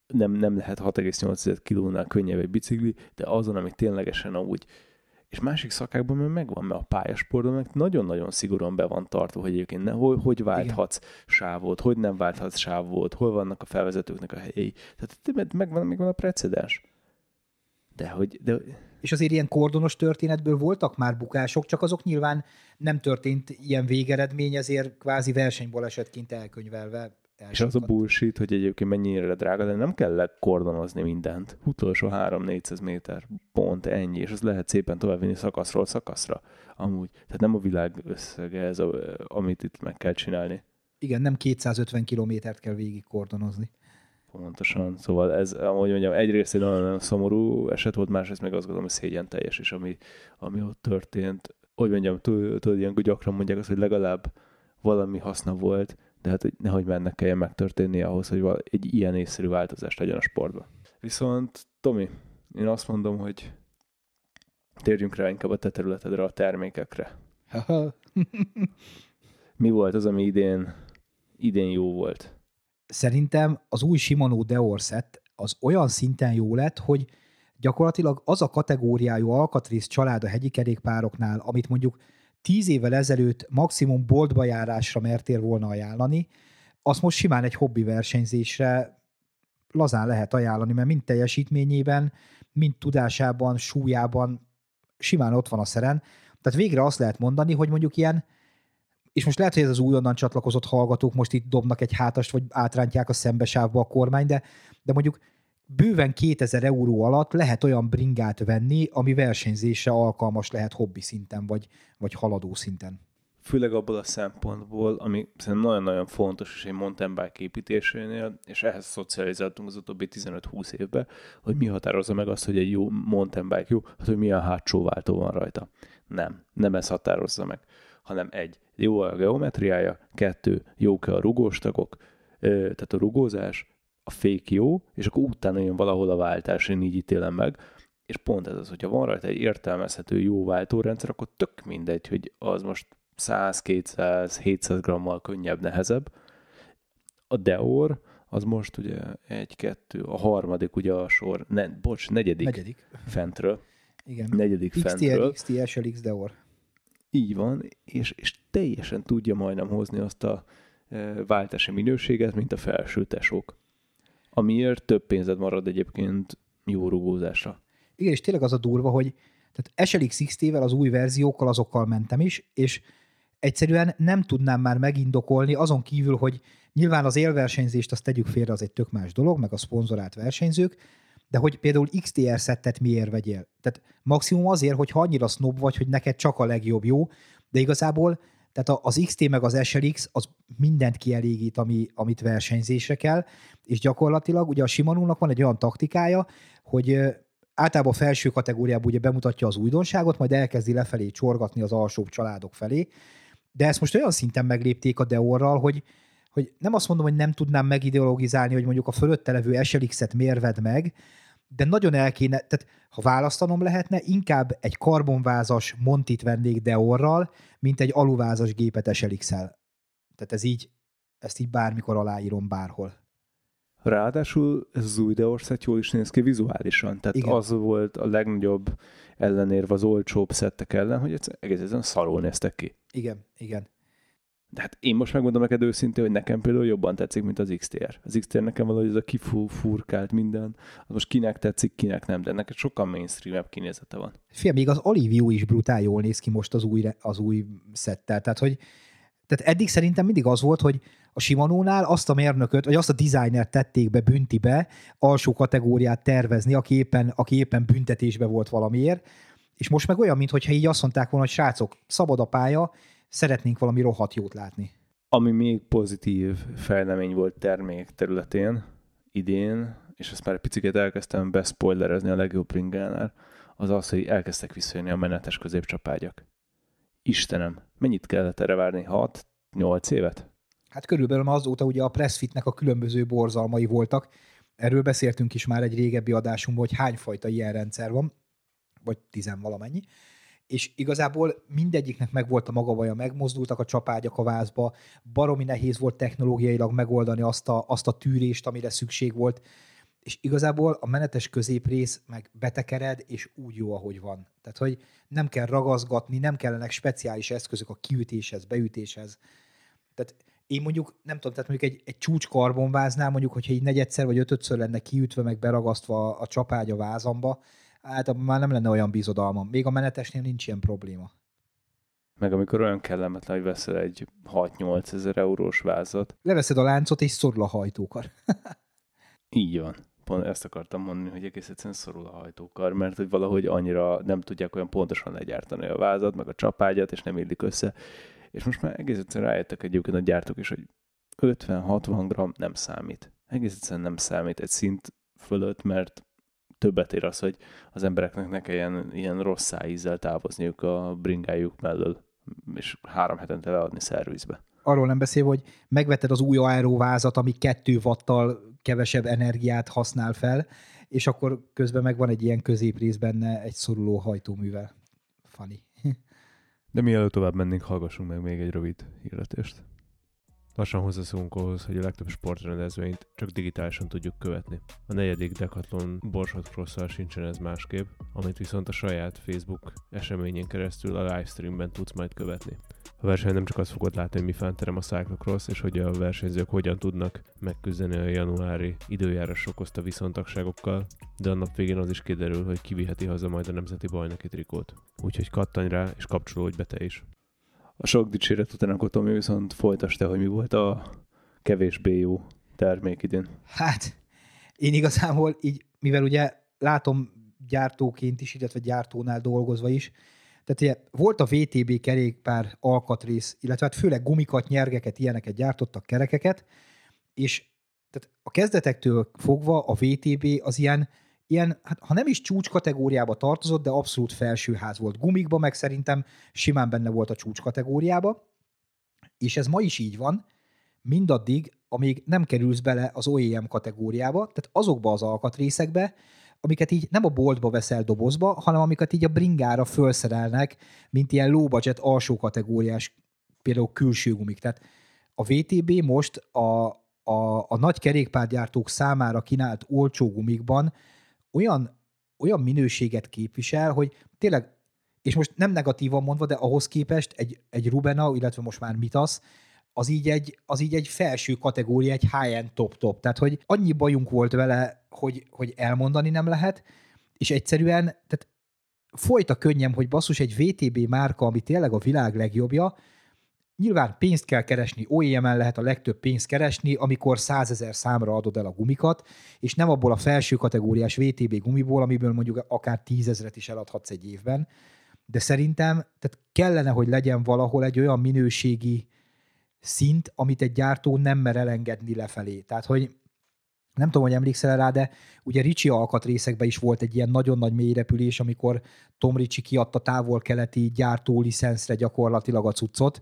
nem, nem lehet 6,8 kilónál könnyebb egy bicikli, de azon, ami ténylegesen úgy, és másik szakákban meg megvan, mert a pályasportban meg nagyon-nagyon szigorúan be van tartva, hogy egyébként ne, hogy, hogy válthatsz Igen. sávot, hogy nem válthatsz sávot, hol vannak a felvezetőknek a helyei. Tehát megvan, megvan a precedens. De hogy... De... És azért ilyen kordonos történetből voltak már bukások, csak azok nyilván nem történt ilyen végeredmény, ezért kvázi versenybalesetként elkönyvelve és az a bullshit, hogy egyébként mennyire drága, de nem kell lekordonozni mindent. Utolsó 3-400 méter, pont ennyi, és az lehet szépen továbbvinni szakaszról szakaszra. Amúgy. Tehát nem a világ összege ez, a, amit itt meg kell csinálni. Igen, nem 250 kilométert kell végig kordonozni. Pontosan. Szóval ez, ahogy mondjam, egyrészt egy nagyon szomorú eset volt, másrészt meg azt gondolom, hogy szégyen teljes is, ami, ami ott történt. Hogy mondjam, tudod, ilyen gyakran mondják azt, hogy legalább valami haszna volt, de hát hogy nehogy mennek kelljen megtörténni ahhoz, hogy egy ilyen észszerű változás legyen a sportban. Viszont, Tomi, én azt mondom, hogy térjünk rá inkább a te területedre, a termékekre. Mi volt az, ami idén, idén jó volt? Szerintem az új Shimano Deor set az olyan szinten jó lett, hogy gyakorlatilag az a kategóriájú alkatrész család a hegyi kerékpároknál, amit mondjuk tíz évvel ezelőtt maximum boltba járásra mertél volna ajánlani, azt most simán egy hobbi versenyzésre lazán lehet ajánlani, mert mind teljesítményében, mind tudásában, súlyában simán ott van a szeren. Tehát végre azt lehet mondani, hogy mondjuk ilyen, és most lehet, hogy ez az újonnan csatlakozott hallgatók most itt dobnak egy hátast, vagy átrántják a szembesávba a kormány, de, de mondjuk bőven 2000 euró alatt lehet olyan bringát venni, ami versenyzésre alkalmas lehet hobbi szinten, vagy, vagy haladó szinten. Főleg abból a szempontból, ami szerintem nagyon-nagyon fontos is egy mountain bike építésénél, és ehhez szocializáltunk az utóbbi 15-20 évben, hogy mi határozza meg azt, hogy egy jó mountain bike jó, hát hogy milyen hátsó váltó van rajta. Nem, nem ez határozza meg, hanem egy, jó a geometriája, kettő, jók a rugóstagok, tehát a rugózás, a fék jó, és akkor utána jön valahol a váltás, én így ítélem meg. És pont ez az, hogyha van rajta egy értelmezhető jó váltórendszer, akkor tök mindegy, hogy az most 100, 200, 700 grammal könnyebb, nehezebb. A Deor, az most ugye egy, kettő, a harmadik ugye a sor, ne, bocs, negyedik, negyedik. fentről. Igen. Negyedik XTR, fentről. XTR, SLX Deor. Így van, és, és teljesen tudja majdnem hozni azt a e, váltási minőséget, mint a felső tesók amiért több pénzed marad egyébként jó rugózásra. Igen, és tényleg az a durva, hogy tehát SLX XT-vel, az új verziókkal, azokkal mentem is, és egyszerűen nem tudnám már megindokolni, azon kívül, hogy nyilván az élversenyzést azt tegyük félre, az egy tök más dolog, meg a szponzorált versenyzők, de hogy például XTR szettet miért vegyél? Tehát maximum azért, hogy ha annyira snob vagy, hogy neked csak a legjobb jó, de igazából tehát az XT meg az SLX az mindent kielégít, ami, amit versenyzésre kell, és gyakorlatilag ugye a Shimano-nak van egy olyan taktikája, hogy általában a felső kategóriában ugye bemutatja az újdonságot, majd elkezdi lefelé csorgatni az alsóbb családok felé, de ezt most olyan szinten meglépték a Deorral, hogy, hogy nem azt mondom, hogy nem tudnám megideologizálni, hogy mondjuk a fölötte levő SLX-et mérved meg, de nagyon el kéne, tehát ha választanom lehetne, inkább egy karbonvázas Montit vennék Deorral, mint egy aluvázas gépet slx -el. Tehát ez így, ezt így bármikor aláírom bárhol. Ráadásul ez az új Deorset jól is néz ki vizuálisan. Tehát Igen. az volt a legnagyobb ellenérve az olcsóbb szettek ellen, hogy egész ezen szarul néztek ki. Igen, igen. De hát én most megmondom neked őszintén, hogy nekem például jobban tetszik, mint az XTR. Az XTR nekem valahogy ez a kifurkált minden, az most kinek tetszik, kinek nem, de neked sokkal mainstream kinézete van. Fia, még az Olivio is brutál jól néz ki most az új, az új szettel. Tehát, hogy tehát eddig szerintem mindig az volt, hogy a Shimano-nál azt a mérnököt, vagy azt a designert tették be büntibe, alsó kategóriát tervezni, aki éppen, aki éppen büntetésbe volt valamiért, és most meg olyan, mintha így azt mondták volna, hogy srácok, szabad a pálya, szeretnénk valami rohadt jót látni. Ami még pozitív fejlemény volt termék területén idén, és ezt már egy picit elkezdtem bespoilerezni a legjobb ringánál, az az, hogy elkezdtek visszajönni a menetes középcsapágyak. Istenem, mennyit kellett erre várni? 6-8 évet? Hát körülbelül azóta ugye a Pressfitnek a különböző borzalmai voltak. Erről beszéltünk is már egy régebbi adásunkban, hogy hányfajta ilyen rendszer van, vagy tizen valamennyi és igazából mindegyiknek megvolt a maga vaja, megmozdultak a csapágyak a vázba, baromi nehéz volt technológiailag megoldani azt a, azt a tűrést, amire szükség volt, és igazából a menetes középrész meg betekered, és úgy jó, ahogy van. Tehát, hogy nem kell ragaszgatni, nem kellenek speciális eszközök a kiütéshez, beütéshez. Tehát én mondjuk, nem tudom, tehát mondjuk egy, egy csúcs karbonváznál, mondjuk, hogyha így negyedszer vagy ötödször lenne kiütve, meg beragasztva a, a csapágy a vázamba, hát már nem lenne olyan bizodalmam. Még a menetesnél nincs ilyen probléma. Meg amikor olyan kellemetlen, hogy veszel egy 6-8 ezer eurós vázat. Leveszed a láncot, és szorul a hajtókar. Így van. Pont ezt akartam mondani, hogy egész egyszerűen szorul a hajtókar, mert hogy valahogy annyira nem tudják olyan pontosan legyártani a vázat, meg a csapágyat, és nem illik össze. És most már egész egyszerűen rájöttek egyébként a gyártók is, hogy 50-60 gram nem számít. Egész egyszerűen nem számít egy szint fölött, mert többet ér az, hogy az embereknek ne kelljen ilyen rossz szájízzel távozniuk a bringájuk mellől, és három hetente leadni szervizbe. Arról nem beszél, hogy megvetted az új aerovázat, ami kettő vattal kevesebb energiát használ fel, és akkor közben meg van egy ilyen középrész benne egy szoruló hajtóművel. Funny. De mielőtt tovább mennénk, hallgassunk meg még egy rövid hirdetést. Lassan hozzászólunk ahhoz, hogy a legtöbb sportrendezvényt csak digitálisan tudjuk követni. A negyedik Decathlon Borsod cross sincsen ez másképp, amit viszont a saját Facebook eseményén keresztül a livestreamben tudsz majd követni. A verseny nem csak azt fogod látni, hogy mi fánterem a Cyclocross, és hogy a versenyzők hogyan tudnak megküzdeni a januári időjárás okozta viszontagságokkal, de a nap végén az is kiderül, hogy kiviheti haza majd a nemzeti bajnoki trikót. Úgyhogy kattanj rá, és kapcsolódj be te is. A sok dicséret után akkor Tomi viszont folytasd te, hogy mi volt a kevésbé jó termék idén. Hát, én igazából így, mivel ugye látom gyártóként is, illetve gyártónál dolgozva is, tehát ugye volt a VTB kerékpár alkatrész, illetve hát főleg gumikat, nyergeket, ilyeneket gyártottak, kerekeket, és tehát a kezdetektől fogva a VTB az ilyen, ilyen hát ha nem is csúcs kategóriába tartozott, de abszolút felsőház volt. Gumikba meg szerintem simán benne volt a csúcs kategóriába, és ez ma is így van, mindaddig, amíg nem kerülsz bele az OEM kategóriába, tehát azokba az alkatrészekbe, amiket így nem a boltba veszel dobozba, hanem amiket így a bringára felszerelnek, mint ilyen low budget alsó kategóriás, például külső gumik. Tehát a VTB most a, a, a nagy kerékpárgyártók számára kínált olcsó gumikban olyan, olyan minőséget képvisel, hogy tényleg, és most nem negatívan mondva, de ahhoz képest egy, egy Rubena, illetve most már Mitas, az így egy, az így egy felső kategória, egy high-end top-top. Tehát, hogy annyi bajunk volt vele, hogy, hogy elmondani nem lehet, és egyszerűen, tehát folyt a könnyem, hogy basszus egy VTB márka, ami tényleg a világ legjobbja, nyilván pénzt kell keresni, OEM-en lehet a legtöbb pénzt keresni, amikor százezer számra adod el a gumikat, és nem abból a felső kategóriás VTB gumiból, amiből mondjuk akár tízezret is eladhatsz egy évben. De szerintem tehát kellene, hogy legyen valahol egy olyan minőségi szint, amit egy gyártó nem mer elengedni lefelé. Tehát, hogy nem tudom, hogy emlékszel rá, de ugye Ricsi alkatrészekben is volt egy ilyen nagyon nagy mélyrepülés, amikor Tom Ricci kiadta távol-keleti gyártó licenszre gyakorlatilag a cuccot,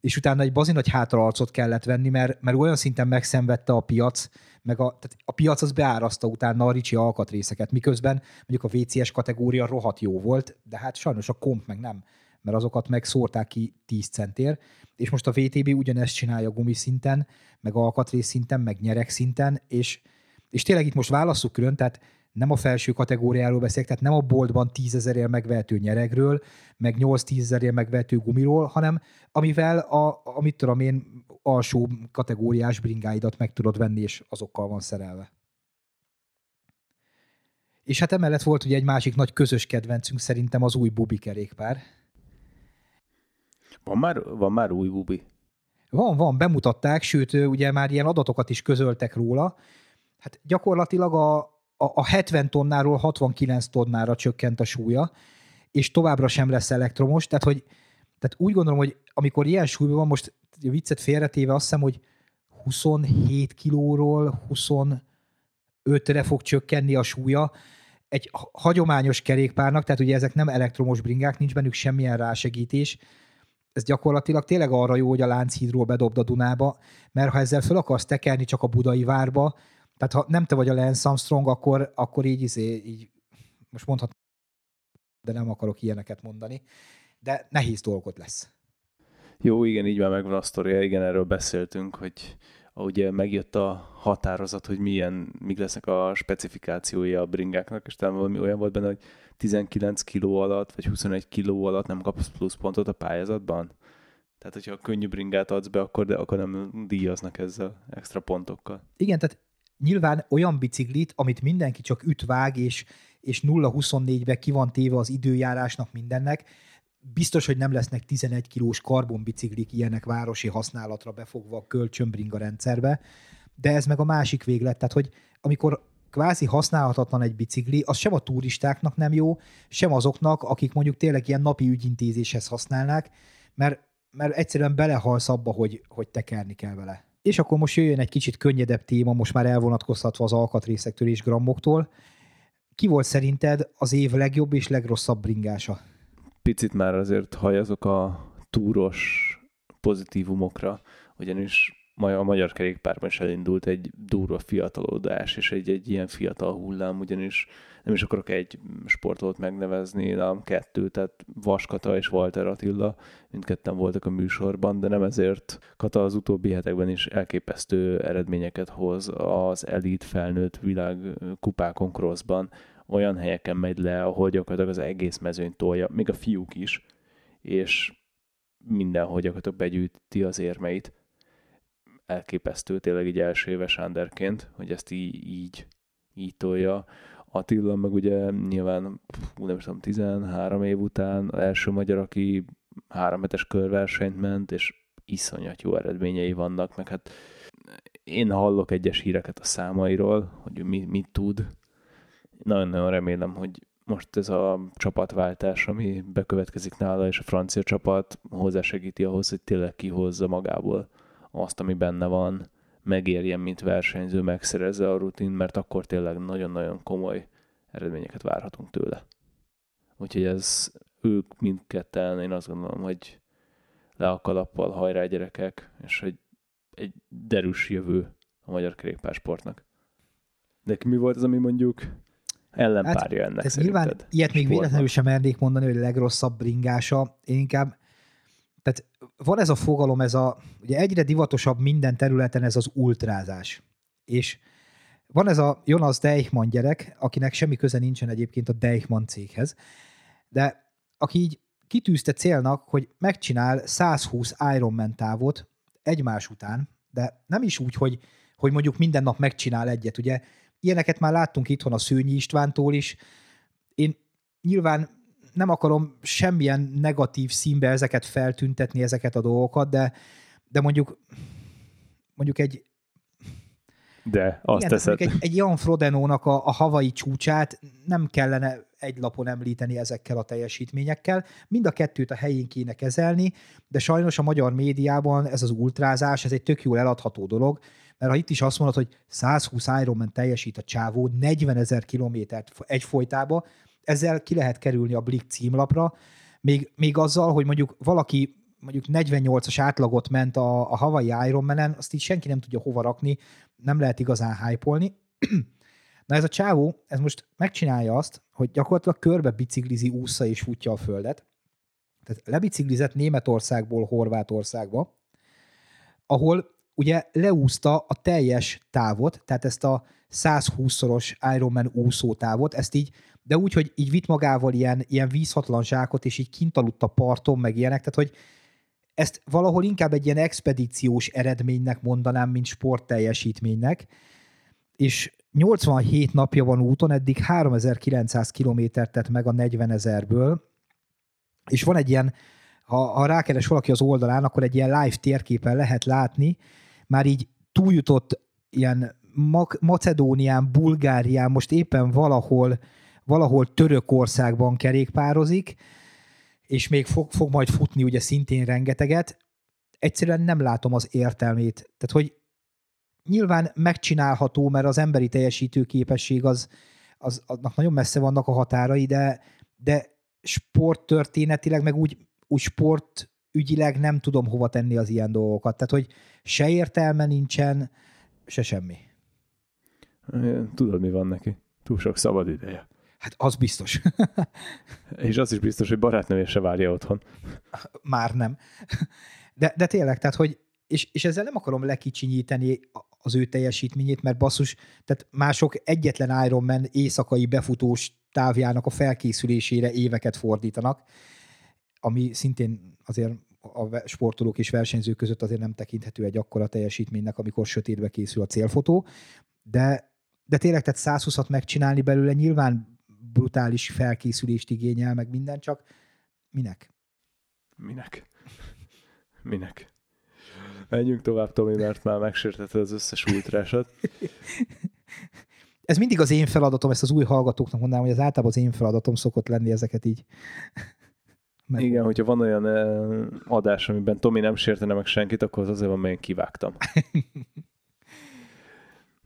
és utána egy bazi nagy hátraarcot kellett venni, mert, mert olyan szinten megszenvedte a piac, meg a, tehát a piac az beáraszta utána a Ricsi alkatrészeket, miközben mondjuk a VCS kategória rohadt jó volt, de hát sajnos a komp meg nem mert azokat meg szórták ki 10 centér, és most a VTB ugyanezt csinálja gumiszinten, meg alkatrész szinten, meg nyerek szinten, és, és tényleg itt most válasszuk külön, tehát nem a felső kategóriáról beszélek, tehát nem a boltban 10 ezerért megvehető nyeregről, meg 8-10 ezerért megvehető gumiról, hanem amivel a, amit tudom én, alsó kategóriás bringáidat meg tudod venni, és azokkal van szerelve. És hát emellett volt ugye egy másik nagy közös kedvencünk szerintem az új Bubi kerékpár. Van már, van már új Bubi? Van, van, bemutatták, sőt, ugye már ilyen adatokat is közöltek róla. Hát gyakorlatilag a, a, a 70 tonnáról 69 tonnára csökkent a súlya, és továbbra sem lesz elektromos, tehát hogy tehát úgy gondolom, hogy amikor ilyen súlyban van, most a viccet félretéve azt hiszem, hogy 27 kilóról 25-re fog csökkenni a súlya, egy hagyományos kerékpárnak, tehát ugye ezek nem elektromos bringák, nincs bennük semmilyen rásegítés, ez gyakorlatilag tényleg arra jó, hogy a Lánchídról bedobd a Dunába, mert ha ezzel fel akarsz tekerni csak a budai várba, tehát ha nem te vagy a Lance Armstrong, akkor, akkor így, izé, így most mondhatom, de nem akarok ilyeneket mondani, de nehéz dolgot lesz. Jó, igen, így már megvan a sztoria, igen, erről beszéltünk, hogy ugye megjött a határozat, hogy milyen, mik lesznek a specifikációi a bringáknak, és talán valami olyan volt benne, hogy 19 kiló alatt, vagy 21 kiló alatt nem kapsz pluszpontot a pályázatban. Tehát, hogyha a könnyű bringát adsz be, akkor, de akkor nem díjaznak ezzel extra pontokkal. Igen, tehát nyilván olyan biciklit, amit mindenki csak üt, vág, és, és 0-24-be ki van téve az időjárásnak mindennek, biztos, hogy nem lesznek 11 kilós karbonbiciklik ilyenek városi használatra befogva a kölcsönbringa rendszerbe, de ez meg a másik véglet, tehát hogy amikor kvázi használhatatlan egy bicikli, az sem a turistáknak nem jó, sem azoknak, akik mondjuk tényleg ilyen napi ügyintézéshez használnák, mert, mert egyszerűen belehalsz abba, hogy, hogy tekerni kell vele. És akkor most jöjjön egy kicsit könnyedebb téma, most már elvonatkoztatva az alkatrészektől és grammoktól. Ki volt szerinted az év legjobb és legrosszabb bringása? Picit már azért hajazok a túros pozitívumokra, ugyanis a magyar kerékpárban is elindult egy durva fiatalodás, és egy, egy ilyen fiatal hullám, ugyanis nem is akarok egy sportot megnevezni, nem kettő, tehát Vaskata és Walter Attila, mindketten voltak a műsorban, de nem ezért Kata az utóbbi hetekben is elképesztő eredményeket hoz az elit felnőtt világ kupákon crossban, olyan helyeken megy le, ahol gyakorlatilag az egész mezőny tolja, még a fiúk is, és mindenhol gyakorlatilag begyűjti az érmeit elképesztő tényleg így első éves underként, hogy ezt így, így, így tolja. Attila meg ugye nyilván, nem is tudom, 13 év után az első magyar, aki három hetes körversenyt ment, és iszonyat jó eredményei vannak, meg hát én hallok egyes híreket a számairól, hogy mi, mit tud. Nagyon-nagyon remélem, hogy most ez a csapatváltás, ami bekövetkezik nála, és a francia csapat hozzásegíti ahhoz, hogy tényleg kihozza magából azt, ami benne van, megérjen, mint versenyző, megszerezze a rutin, mert akkor tényleg nagyon-nagyon komoly eredményeket várhatunk tőle. Úgyhogy ez ők mindketten, én azt gondolom, hogy le a kalappal, hajrá gyerekek, és hogy egy derűs jövő a magyar kerékpársportnak. De mi volt az, ami mondjuk ellenpárja hát, ennek ez nyilván ilyet még véletlenül sem mernék mondani, hogy a legrosszabb bringása. Én inkább van ez a fogalom, ez a, ugye egyre divatosabb minden területen ez az ultrázás. És van ez a Jonas Deichmann gyerek, akinek semmi köze nincsen egyébként a Deichmann céghez, de aki így kitűzte célnak, hogy megcsinál 120 Ironman távot egymás után, de nem is úgy, hogy, hogy mondjuk minden nap megcsinál egyet. Ugye ilyeneket már láttunk itthon a Szőnyi Istvántól is. Én nyilván nem akarom semmilyen negatív színbe ezeket feltüntetni, ezeket a dolgokat, de, de mondjuk mondjuk egy de azt igen, teszed. Egy, egy Jan Frodenónak a, a havai csúcsát nem kellene egy lapon említeni ezekkel a teljesítményekkel. Mind a kettőt a helyén kéne kezelni, de sajnos a magyar médiában ez az ultrázás, ez egy tök jól eladható dolog, mert ha itt is azt mondod, hogy 120 Ironman teljesít a csávó, 40 ezer kilométert egy folytába, ezzel ki lehet kerülni a Blick címlapra, még, még azzal, hogy mondjuk valaki mondjuk 48-as átlagot ment a, a Hawaii Ironman-en, azt így senki nem tudja hova rakni, nem lehet igazán hype Na ez a csávó, ez most megcsinálja azt, hogy gyakorlatilag körbe biciklizi, úsza és futja a földet. Tehát lebiciklizett Németországból Horvátországba, ahol ugye leúzta a teljes távot, tehát ezt a 120-szoros Ironman úszó távot, ezt így de úgy, hogy így vitt magával ilyen, ilyen vízhatlan zsákot, és így kint aludt a parton, meg ilyenek, tehát hogy ezt valahol inkább egy ilyen expedíciós eredménynek mondanám, mint sportteljesítménynek, és 87 napja van úton, eddig 3900 kilométert tett meg a 40 ezerből, és van egy ilyen, ha, ha rákeres valaki az oldalán, akkor egy ilyen live térképen lehet látni, már így túljutott ilyen Macedónián, Bulgárián, most éppen valahol valahol Törökországban kerékpározik, és még fog, fog majd futni ugye szintén rengeteget, egyszerűen nem látom az értelmét. Tehát, hogy nyilván megcsinálható, mert az emberi teljesítő képesség az, az annak nagyon messze vannak a határai, de, de sporttörténetileg, meg úgy, úgy sport ügyileg nem tudom hova tenni az ilyen dolgokat. Tehát, hogy se értelme nincsen, se semmi. Tudod, mi van neki? Túl sok szabad ideje. Hát az biztos. És az is biztos, hogy barátnője se várja otthon. Már nem. De, de tényleg, tehát, hogy és, és ezzel nem akarom lekicsinyíteni az ő teljesítményét, mert basszus, tehát mások egyetlen Ironman éjszakai befutós távjának a felkészülésére éveket fordítanak, ami szintén azért a sportolók és versenyzők között azért nem tekinthető egy akkora teljesítménynek, amikor sötétbe készül a célfotó, de, de tényleg tehát 120-at megcsinálni belőle nyilván brutális felkészülést igényel, meg minden, csak minek? Minek? Minek? Menjünk tovább, Tomi, mert már megsértetted az összes ultrásat. Ez mindig az én feladatom, ezt az új hallgatóknak mondanám, hogy az általában az én feladatom szokott lenni ezeket így. Meg... Igen, hogyha van olyan adás, amiben Tomi nem sértene meg senkit, akkor az azért van, mert én kivágtam.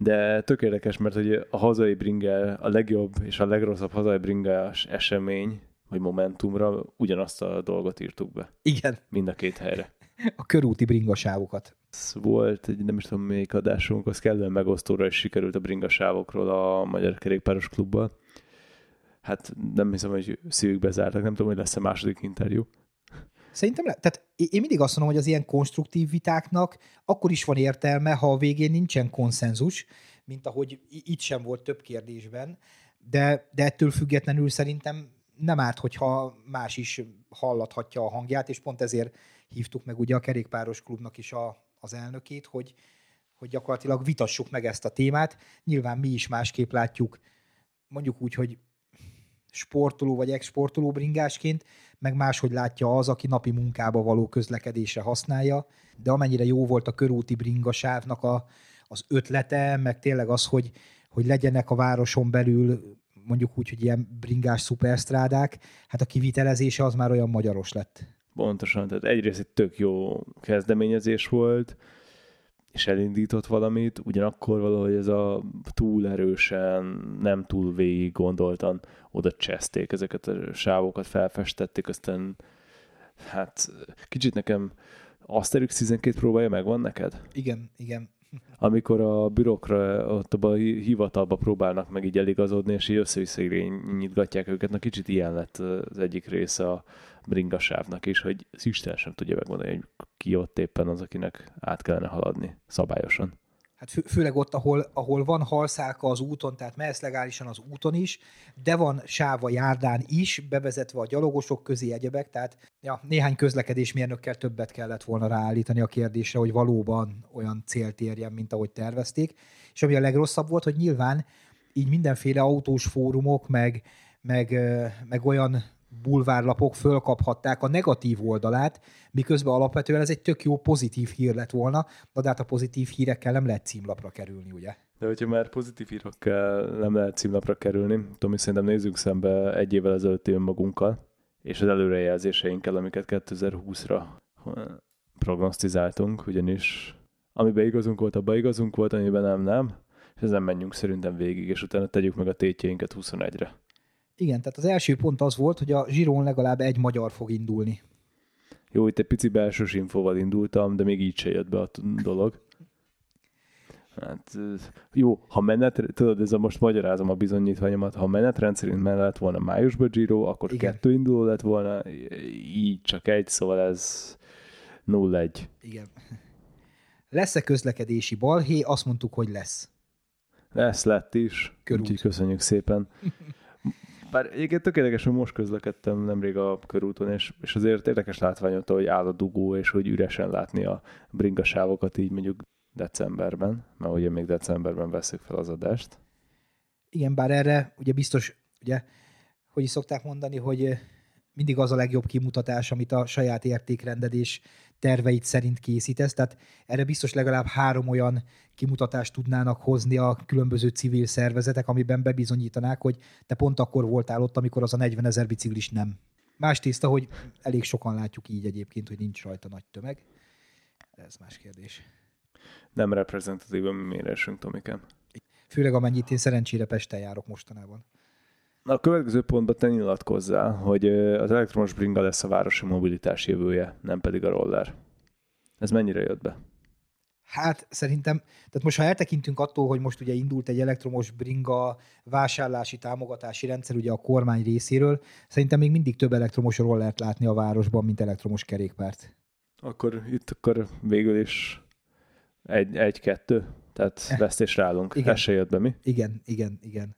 De tök érdekes, mert hogy a hazai bringe, a legjobb és a legrosszabb hazai bringás esemény, vagy momentumra ugyanazt a dolgot írtuk be. Igen. Mind a két helyre. A körúti bringasávokat. Volt egy, nem is tudom melyik adásunk, az kellően megosztóra is sikerült a bringasávokról a Magyar Kerékpáros Klubban. Hát nem hiszem, hogy szívükbe zártak, nem tudom, hogy lesz-e második interjú. Szerintem, le, tehát én mindig azt mondom, hogy az ilyen konstruktív vitáknak akkor is van értelme, ha a végén nincsen konszenzus, mint ahogy itt sem volt több kérdésben, de, de ettől függetlenül szerintem nem árt, hogyha más is hallathatja a hangját, és pont ezért hívtuk meg ugye a kerékpáros klubnak is a, az elnökét, hogy, hogy gyakorlatilag vitassuk meg ezt a témát. Nyilván mi is másképp látjuk, mondjuk úgy, hogy sportoló vagy ex-sportoló bringásként, meg máshogy látja az, aki napi munkába való közlekedésre használja, de amennyire jó volt a körúti bringasávnak a, az ötlete, meg tényleg az, hogy, hogy legyenek a városon belül mondjuk úgy, hogy ilyen bringás szuperstrádák, hát a kivitelezése az már olyan magyaros lett. Pontosan, tehát egyrészt egy tök jó kezdeményezés volt, és elindított valamit, ugyanakkor valahogy ez a túl erősen, nem túl végig gondoltan oda cseszték ezeket a sávokat, felfestették, aztán hát kicsit nekem Asterix 12 próbája megvan neked? Igen, igen. Amikor a bürokra, ott a hivatalba próbálnak meg így eligazodni, és így össze nyitgatják őket, na kicsit ilyen lett az egyik része a bringasávnak is, hogy az Isten sem tudja megmondani, hogy ki ott éppen az, akinek át kellene haladni szabályosan. Hát fő, főleg ott, ahol, ahol van halszálka az úton, tehát mehetsz legálisan az úton is, de van sáv a járdán is, bevezetve a gyalogosok közé egyebek, tehát ja, néhány közlekedésmérnökkel többet kellett volna ráállítani a kérdésre, hogy valóban olyan célt érjen, mint ahogy tervezték. És ami a legrosszabb volt, hogy nyilván így mindenféle autós fórumok, meg, meg, meg olyan bulvárlapok fölkaphatták a negatív oldalát, miközben alapvetően ez egy tök jó pozitív hír lett volna, de hát a pozitív hírekkel nem lehet címlapra kerülni, ugye? De hogyha már pozitív hírekkel nem lehet címlapra kerülni, Tomi, szerintem nézzük szembe egy évvel ezelőtt önmagunkkal, és az előrejelzéseinkkel, amiket 2020-ra prognosztizáltunk, ugyanis amiben igazunk volt, abban igazunk volt, amiben nem, nem, és ezen menjünk szerintem végig, és utána tegyük meg a tétjeinket 21-re. Igen, tehát az első pont az volt, hogy a Zsirón legalább egy magyar fog indulni. Jó, itt egy pici belsős infóval indultam, de még így se jött be a dolog. Hát, jó, ha menet, tudod, ez a most magyarázom a bizonyítványomat, ha menetrend szerint mellett volna májusban Giro, akkor Igen. kettő induló lett volna, így csak egy, szóval ez 0-1. Igen. Lesz-e közlekedési balhé? Azt mondtuk, hogy lesz. Lesz, lett is. Körút. Úgyhogy köszönjük szépen. Bár egyébként tökéletes, hogy most közlekedtem nemrég a körúton, és, és azért érdekes látványot, hogy áll a dugó, és hogy üresen látni a bringasávokat így mondjuk decemberben, mert ugye még decemberben veszük fel az adást. Igen, bár erre ugye biztos, ugye, hogy is szokták mondani, hogy mindig az a legjobb kimutatás, amit a saját értékrendedés terveit szerint készítesz. Tehát erre biztos legalább három olyan kimutatást tudnának hozni a különböző civil szervezetek, amiben bebizonyítanák, hogy te pont akkor voltál ott, amikor az a 40 ezer biciklis nem. Más tészta, hogy elég sokan látjuk így egyébként, hogy nincs rajta nagy tömeg. Ez más kérdés. Nem reprezentatív a mérésünk, Tomikem. Főleg amennyit én szerencsére Pesten járok mostanában. A következő pontban te nyilatkozzál, hogy az elektromos bringa lesz a városi mobilitás jövője, nem pedig a roller. Ez mennyire jött be? Hát szerintem, tehát most ha eltekintünk attól, hogy most ugye indult egy elektromos bringa vásárlási támogatási rendszer ugye a kormány részéről, szerintem még mindig több elektromos rollert látni a városban, mint elektromos kerékpárt. Akkor itt akkor végül is egy, egy-kettő, tehát vesztés rálunk. Igen. Ez se jött be, mi? Igen, igen, igen.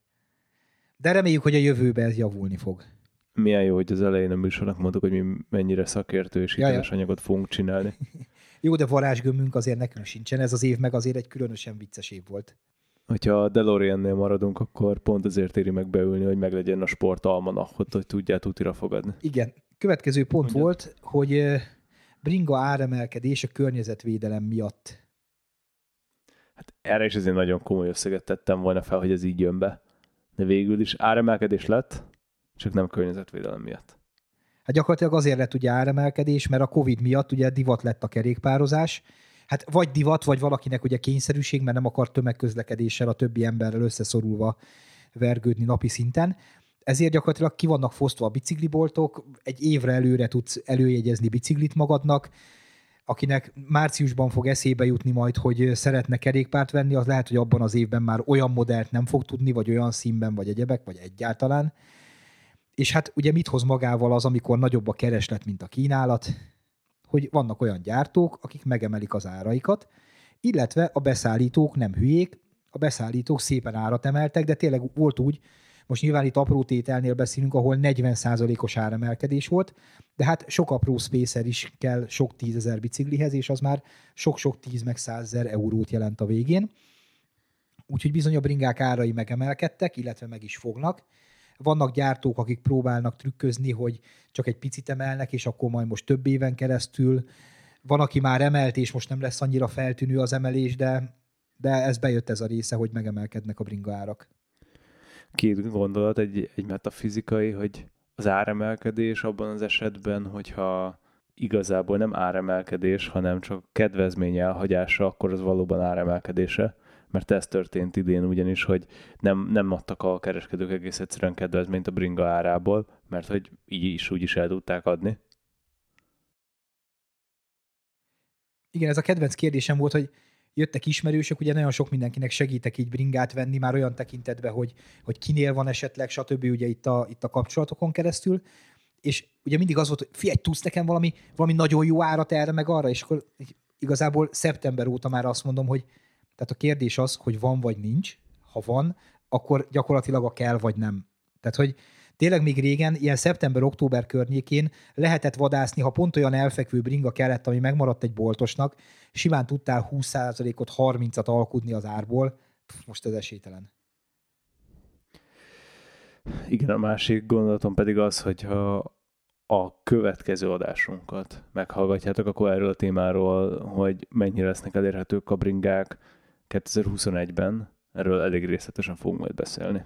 De reméljük, hogy a jövőben ez javulni fog. Milyen jó, hogy az elején a műsornak mondtuk, hogy mi mennyire szakértő és Ja, ja. hiteles anyagot fogunk csinálni. Jó, de varázsgömmünk azért nekünk sincsen. Ez az év meg azért egy különösen vicces év volt. Hogyha a DeLorean-nél maradunk, akkor pont azért éri meg beülni, hogy meglegyen a sport almanachot, hogy tudjál tutira fogadni. Igen. Következő pont Mondjad. volt, hogy bringa áremelkedés a környezetvédelem miatt. Hát erre is azért nagyon komoly összeget tettem volna fel, hogy ez így jön be. De végül is áremelkedés lett, csak nem környezetvédelem miatt. Hát gyakorlatilag azért lett ugye áremelkedés, mert a Covid miatt ugye divat lett a kerékpározás. Hát vagy divat, vagy valakinek ugye kényszerűség, mert nem akar tömegközlekedéssel a többi emberrel összeszorulva vergődni napi szinten. Ezért gyakorlatilag ki vannak fosztva a bicikliboltok, egy évre előre tudsz előjegyezni biciklit magadnak, akinek márciusban fog eszébe jutni majd, hogy szeretne kerékpárt venni, az lehet, hogy abban az évben már olyan modellt nem fog tudni, vagy olyan színben, vagy egyebek, vagy egyáltalán. És hát ugye mit hoz magával az, amikor nagyobb a kereslet, mint a kínálat, hogy vannak olyan gyártók, akik megemelik az áraikat, illetve a beszállítók nem hülyék, a beszállítók szépen árat emeltek, de tényleg volt úgy, most nyilván itt apró tételnél beszélünk, ahol 40%-os áremelkedés volt, de hát sok apró spacer is kell sok tízezer biciklihez, és az már sok-sok tíz meg százezer eurót jelent a végén. Úgyhogy bizony a bringák árai megemelkedtek, illetve meg is fognak. Vannak gyártók, akik próbálnak trükközni, hogy csak egy picit emelnek, és akkor majd most több éven keresztül. Van, aki már emelt, és most nem lesz annyira feltűnő az emelés, de, de ez bejött ez a része, hogy megemelkednek a bringa árak. Két gondolat, egy, egy metafizikai, hogy az áremelkedés abban az esetben, hogyha igazából nem áremelkedés, hanem csak kedvezmény elhagyása, akkor az valóban áremelkedése. Mert ez történt idén ugyanis, hogy nem, nem adtak a kereskedők egész egyszerűen kedvezményt a bringa árából, mert hogy így is úgy is el tudták adni. Igen, ez a kedvenc kérdésem volt, hogy jöttek ismerősök, ugye nagyon sok mindenkinek segítek így bringát venni, már olyan tekintetben, hogy, hogy kinél van esetleg, stb. ugye itt a, itt a kapcsolatokon keresztül, és ugye mindig az volt, hogy figyelj, tudsz nekem valami, valami nagyon jó árat erre meg arra, és akkor igazából szeptember óta már azt mondom, hogy tehát a kérdés az, hogy van vagy nincs, ha van, akkor gyakorlatilag a kell vagy nem. Tehát, hogy tényleg még régen, ilyen szeptember-október környékén lehetett vadászni, ha pont olyan elfekvő bringa kellett, ami megmaradt egy boltosnak, simán tudtál 20%-ot, 30-at alkudni az árból, most ez esélytelen. Igen, a másik gondolatom pedig az, hogyha a következő adásunkat meghallgatjátok, akkor erről a témáról, hogy mennyire lesznek elérhetők a bringák 2021-ben, erről elég részletesen fogunk majd beszélni.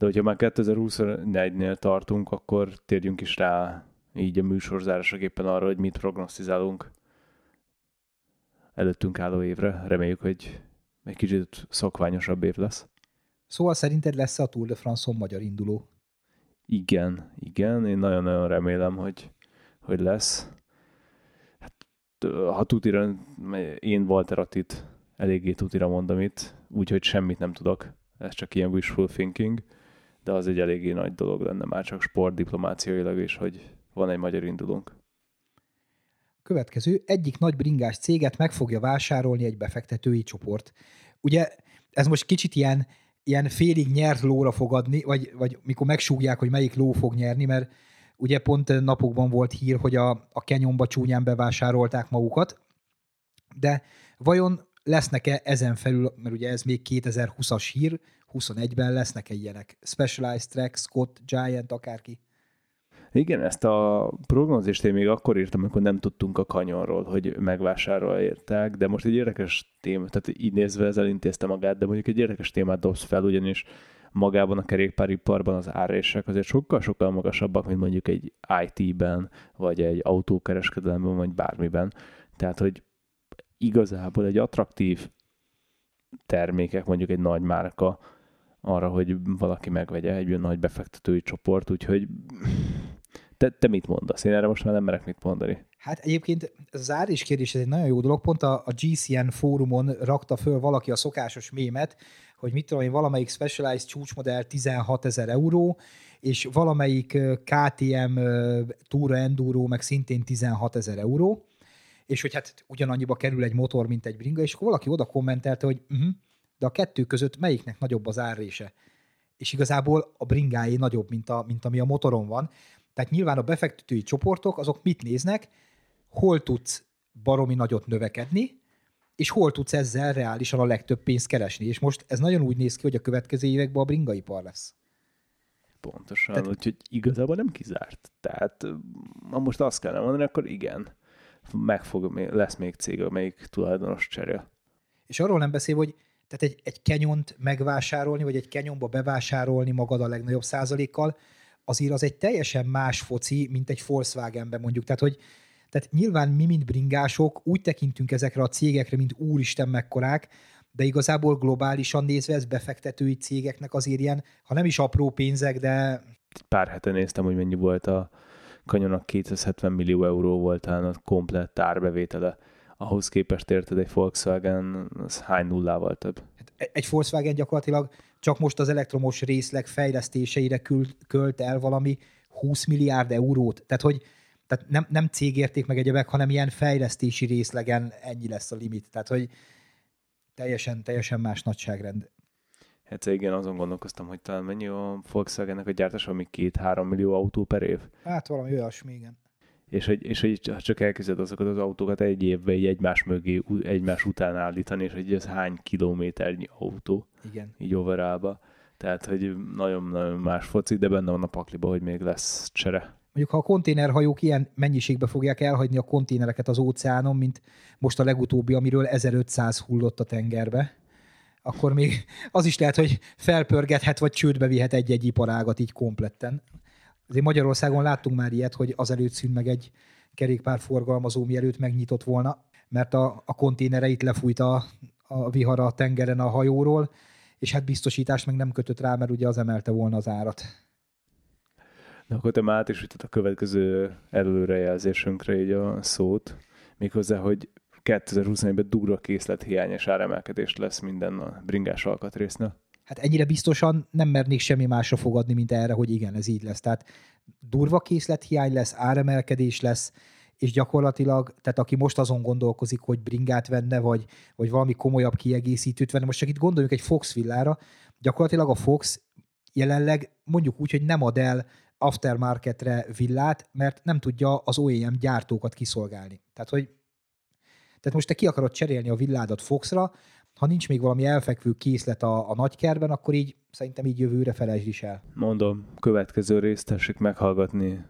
De hogyha már 2024-nél tartunk, akkor térjünk is rá így a műsorzárásaképpen arra, hogy mit prognosztizálunk előttünk álló évre. Reméljük, hogy egy kicsit szokványosabb év lesz. Szóval szerinted lesz a Tour de France-on magyar induló? Igen, igen, én nagyon-nagyon remélem, hogy, hogy lesz. Hát, ha tutira, én Walter Attit eléggé tutira mondom itt, úgyhogy semmit nem tudok. Ez csak ilyen wishful thinking, de az egy eléggé nagy dolog lenne már csak sportdiplomáciailag is, hogy van egy magyar indulónk. Következő, egyik nagy bringás céget meg fogja vásárolni egy befektetői csoport. Ugye ez most kicsit ilyen, ilyen félig nyert lóra fogadni, vagy, vagy mikor megsúgják, hogy melyik ló fog nyerni, mert ugye pont napokban volt hír, hogy a, a Kenyonba csúnyán bevásárolták magukat, de vajon lesznek-e ezen felül, mert ugye ez még 2020-as hír, 21-ben lesznek-e ilyenek? Specialized Track, Scott, Giant, akárki? Igen, ezt a prognózist én még akkor írtam, amikor nem tudtunk a kanyonról, hogy megvásárolják, de most egy érdekes téma, tehát így nézve ez elintézte magát, de mondjuk egy érdekes témát dobsz fel, ugyanis magában a kerékpáriparban az árések azért sokkal-sokkal magasabbak, mint mondjuk egy IT-ben, vagy egy autókereskedelemben, vagy bármiben. Tehát, hogy igazából egy attraktív termékek, mondjuk egy nagy márka arra, hogy valaki megvegye egy nagy befektetői csoport, úgyhogy te, te mit mondasz? Én erre most már nem merek mit mondani. Hát egyébként az árés kérdés, ez egy nagyon jó dolog. Pont a, a GCN fórumon rakta föl valaki a szokásos mémet, hogy mit tudom én, valamelyik Specialized csúcsmodell 16 ezer euró, és valamelyik KTM Túra Enduro meg szintén 16 ezer euró, és hogy hát ugyanannyiba kerül egy motor, mint egy bringa, és akkor valaki oda kommentelte, hogy uh-huh, de a kettő között melyiknek nagyobb az árrése? És igazából a bringáé nagyobb, mint, a, mint ami a motoron van. Tehát nyilván a befektetői csoportok azok mit néznek, hol tudsz baromi nagyot növekedni, és hol tudsz ezzel reálisan a legtöbb pénzt keresni. És most ez nagyon úgy néz ki, hogy a következő években a bringaipar lesz. Pontosan, Tehát, úgyhogy igazából nem kizárt. Tehát ha most azt kellene mondani, akkor igen, meg fog, lesz még cég, amelyik tulajdonos cserél. És arról nem beszél, hogy tehát egy, egy kenyont megvásárolni, vagy egy kenyonba bevásárolni magad a legnagyobb százalékkal, azért az egy teljesen más foci, mint egy Volkswagenben mondjuk. Tehát, hogy tehát nyilván mi, mint bringások, úgy tekintünk ezekre a cégekre, mint úristen mekkorák, de igazából globálisan nézve ez befektetői cégeknek azért ilyen, ha nem is apró pénzek, de... Pár hete néztem, hogy mennyi volt a kanyonak 270 millió euró volt a komplett árbevétele. Ahhoz képest érted egy Volkswagen, az hány nullával több? Hát egy Volkswagen gyakorlatilag csak most az elektromos részleg fejlesztéseire költ el valami 20 milliárd eurót. Tehát, hogy tehát nem, nem cégérték meg egyebek, hanem ilyen fejlesztési részlegen ennyi lesz a limit. Tehát, hogy teljesen, teljesen más nagyságrend. Hát igen, azon gondolkoztam, hogy talán mennyi a Volkswagennek a gyártása, ami két-három millió autó per év. Hát valami olyasmi, igen. És hogy, és hogy csak elkezded azokat az autókat egy évben így egymás mögé, egymás után állítani, és hogy ez hány kilométernyi autó. Igen. Így overallba. Tehát, hogy nagyon-nagyon más foci, de benne van a pakliba, hogy még lesz csere mondjuk ha a konténerhajók ilyen mennyiségbe fogják elhagyni a konténereket az óceánon, mint most a legutóbbi, amiről 1500 hullott a tengerbe, akkor még az is lehet, hogy felpörgethet, vagy csődbe vihet egy-egy iparágat így kompletten. Azért Magyarországon láttunk már ilyet, hogy azelőtt szűnt meg egy kerékpárforgalmazó, mielőtt megnyitott volna, mert a, a konténereit lefújt a, a vihar a tengeren a hajóról, és hát biztosítást meg nem kötött rá, mert ugye az emelte volna az árat. Na akkor te már is a következő előrejelzésünkre így a szót, méghozzá, hogy 2021-ben durva készlet hiányos áremelkedés lesz minden a bringás alkatrésznél. Hát ennyire biztosan nem mernék semmi másra fogadni, mint erre, hogy igen, ez így lesz. Tehát durva hiány lesz, áremelkedés lesz, és gyakorlatilag, tehát aki most azon gondolkozik, hogy bringát venne, vagy, vagy valami komolyabb kiegészítőt venne, most csak itt gondoljunk egy Fox villára, gyakorlatilag a Fox jelenleg mondjuk úgy, hogy nem ad el aftermarketre villát, mert nem tudja az OEM gyártókat kiszolgálni. Tehát, hogy tehát most te ki akarod cserélni a villádat Foxra, ha nincs még valami elfekvő készlet a, a nagykerben, akkor így szerintem így jövőre felejtsd is el. Mondom, következő részt tessék meghallgatni,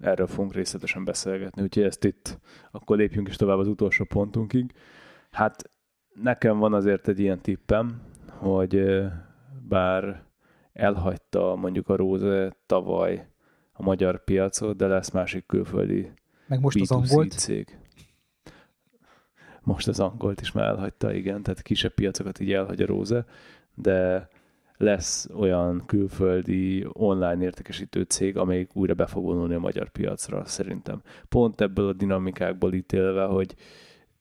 erről fogunk részletesen beszélgetni, úgyhogy ezt itt, akkor lépjünk is tovább az utolsó pontunkig. Hát nekem van azért egy ilyen tippem, hogy bár elhagyta mondjuk a Róze tavaly a magyar piacot, de lesz másik külföldi Meg most az angolt. cég. Most az angolt is már elhagyta, igen, tehát kisebb piacokat így elhagy a Róze, de lesz olyan külföldi online értékesítő cég, amelyik újra be fog vonulni a magyar piacra, szerintem. Pont ebből a dinamikákból ítélve, hogy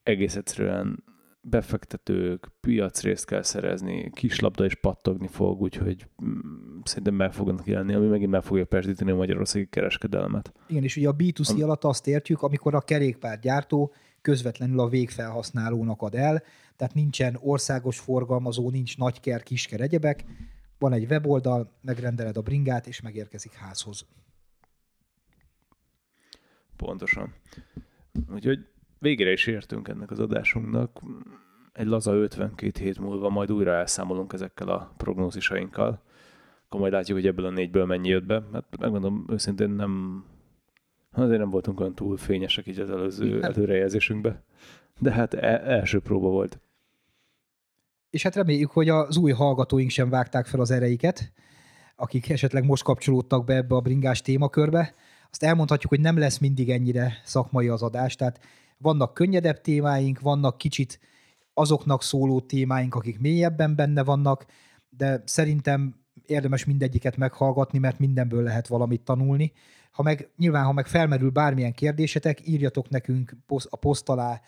egész egyszerűen befektetők, piacrészt kell szerezni, kislabda is pattogni fog, úgyhogy mm, szerintem meg fognak jelenni, ami megint meg fogja persdíteni a magyarországi kereskedelmet. Igen, és ugye a B2C Am- alatt azt értjük, amikor a kerékpárgyártó közvetlenül a végfelhasználónak ad el, tehát nincsen országos forgalmazó, nincs nagyker, kisker, egyebek, van egy weboldal, megrendeled a bringát, és megérkezik házhoz. Pontosan. Úgyhogy végére is értünk ennek az adásunknak. Egy laza 52 hét múlva majd újra elszámolunk ezekkel a prognózisainkkal. Akkor majd látjuk, hogy ebből a négyből mennyi jött be. Hát megmondom, őszintén nem azért nem voltunk olyan túl fényesek így az előző előrejelzésünkbe. De hát e- első próba volt. És hát reméljük, hogy az új hallgatóink sem vágták fel az ereiket, akik esetleg most kapcsolódtak be ebbe a bringás témakörbe. Azt elmondhatjuk, hogy nem lesz mindig ennyire szakmai az adás, tehát vannak könnyedebb témáink, vannak kicsit azoknak szóló témáink, akik mélyebben benne vannak, de szerintem érdemes mindegyiket meghallgatni, mert mindenből lehet valamit tanulni. Ha meg, nyilván, ha meg felmerül bármilyen kérdésetek, írjatok nekünk a poszt alá,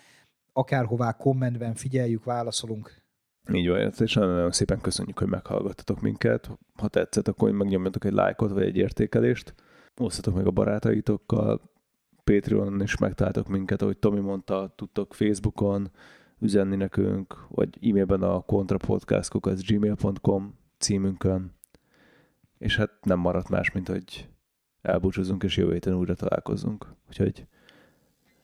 akárhová kommentben figyeljük, válaszolunk. Így van, és nagyon-nagyon szépen köszönjük, hogy meghallgattatok minket. Ha tetszett, akkor megnyomjatok egy lájkot vagy egy értékelést. Osztatok meg a barátaitokkal. Patreonon is megtaláltok minket, ahogy Tomi mondta, tudtok Facebookon üzenni nekünk, vagy e-mailben a kontrapodcastkokat gmail.com címünkön. És hát nem maradt más, mint hogy elbúcsúzunk, és jövő héten újra találkozunk. Úgyhogy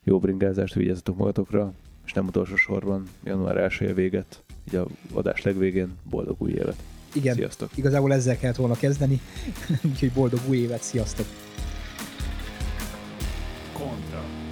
jó bringázást, vigyázzatok magatokra, és nem utolsó sorban január 1 véget, így a adás legvégén boldog új évet. Igen, Sziasztok. igazából ezzel kellett volna kezdeni, úgyhogy boldog új évet, sziasztok! Kontra.